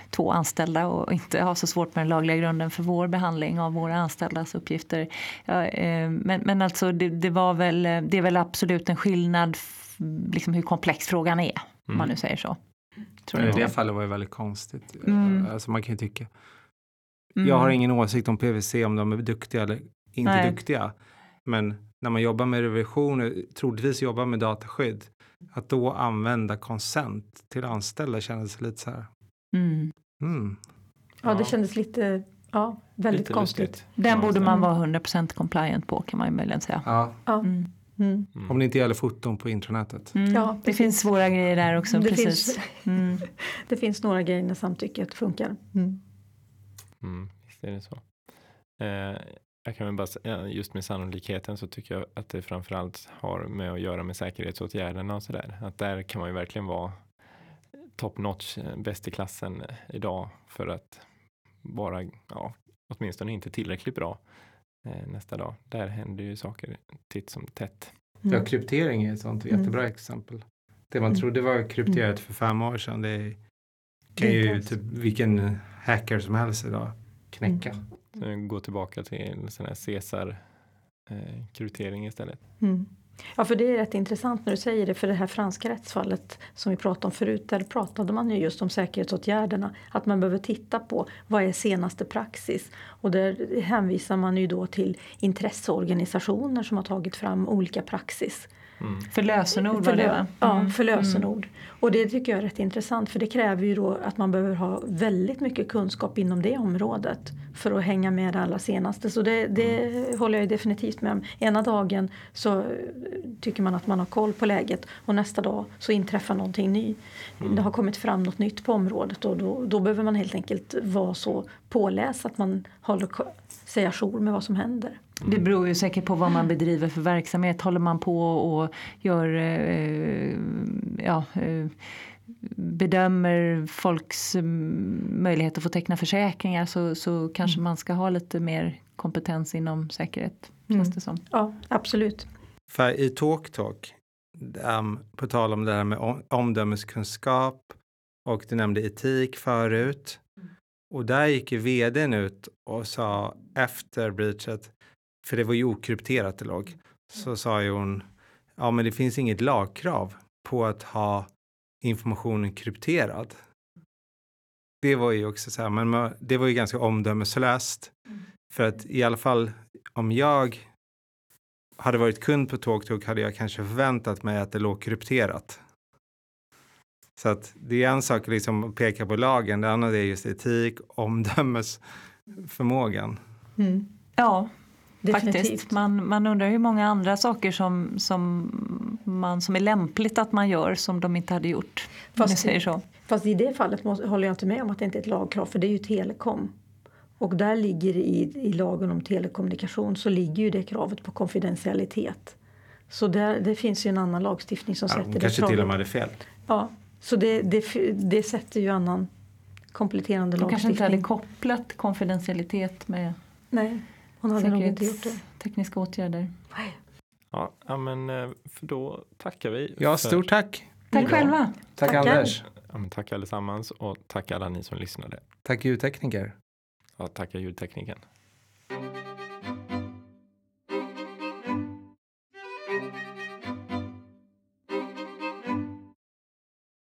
två anställda och inte har så svårt med den lagliga grunden för vår behandling av våra anställdas uppgifter. Ja, eh, men, men alltså det, det, var väl, det är väl absolut en skillnad liksom hur komplex frågan är, mm. om man nu säger så. Tror I det fallet var det väldigt konstigt. Mm. Alltså man kan ju tycka. Mm. Jag har ingen åsikt om PVC, om de är duktiga eller inte Nej. duktiga. Men när man jobbar med revision, troligtvis jobbar med dataskydd, att då använda konsent till anställda kändes lite så här. Mm. Mm. Ja, det kändes lite, ja, väldigt lite konstigt. Lustigt. Den borde man vara 100% compliant på kan man ju möjligen säga. Ja. ja. Mm. Mm. Om det inte gäller foton på intranätet. Mm. Ja, det, det finns svåra grejer där också. Det, precis. Finns, (laughs) mm. det finns några grejer när samtycket funkar. Mm. Mm, visst är det så. Eh, jag kan väl bara säga, just med sannolikheten så tycker jag att det framförallt har med att göra med säkerhetsåtgärderna och sådär. Att där kan man ju verkligen vara top notch, eh, bäst i klassen eh, idag för att vara, ja, åtminstone inte tillräckligt bra eh, nästa dag. Där händer ju saker titt som tätt. Mm. Ja, kryptering är ett sånt mm. jättebra exempel. Det man mm. trodde var krypterat mm. för fem år sedan, det kan ju typ vilken hacker som helst idag knäcka. Mm. Gå tillbaka till sån här Caesar eh, kryptering istället. Mm. Ja, för det är rätt intressant när du säger det, för det här franska rättsfallet som vi pratade om förut, där pratade man ju just om säkerhetsåtgärderna, att man behöver titta på vad är senaste praxis? Och där hänvisar man ju då till intresseorganisationer som har tagit fram olika praxis. Mm. För lösenord var det va? Ja, mm. för lösenord. Mm. Och det tycker jag är rätt intressant för det kräver ju då att man behöver ha väldigt mycket kunskap inom det området för att hänga med det allra senaste. Så det, det mm. håller jag definitivt med om. Ena dagen så tycker man att man har koll på läget och nästa dag så inträffar någonting nytt. Mm. Det har kommit fram något nytt på området och då, då behöver man helt enkelt vara så påläst att man håller sig ajour med vad som händer. Det beror ju säkert på vad man bedriver för verksamhet. Håller man på och gör eh, ja, eh, bedömer folks mm, möjlighet att få teckna försäkringar så, så kanske mm. man ska ha lite mer kompetens inom säkerhet. Mm. det som. Ja, absolut. För i TalkTalk, um, på tal om det här med omdömeskunskap och du nämnde etik förut. Mm. Och där gick ju vdn ut och sa efter breachet för det var ju okrypterat det låg, så sa ju hon, ja men det finns inget lagkrav på att ha informationen krypterad. Det var ju också så här, men det var ju ganska omdömeslöst. För att i alla fall om jag hade varit kund på TalkTalk hade jag kanske förväntat mig att det låg krypterat. Så att det är en sak liksom att peka på lagen, det andra är just etik, omdömesförmågan. Mm. Ja, Definitivt. Faktiskt. Man, man undrar hur många andra saker som, som, man, som är lämpligt att man gör som de inte hade gjort. Fast, säger så. fast i det fallet måste, håller jag inte med om att det inte är ett lagkrav för det är ju telekom. Och där ligger i, i lagen om telekommunikation så ligger ju det kravet på konfidentialitet. Så där, det finns ju en annan lagstiftning som ja, sätter det kanske kravet. till och med hade fel. Ja, så det, det, det sätter ju annan kompletterande de lagstiftning. De kanske inte hade kopplat konfidentialitet med Nej. Hon hade nog inte gjort det. Tekniska åtgärder. Ja, men eh, för då tackar vi. Ja, stort tack. Tack själva. Tack Tackar. Anders. Ja, men tack allesammans och tack alla ni som lyssnade. Tack ljudtekniker. Ja, tackar ljudtekniken.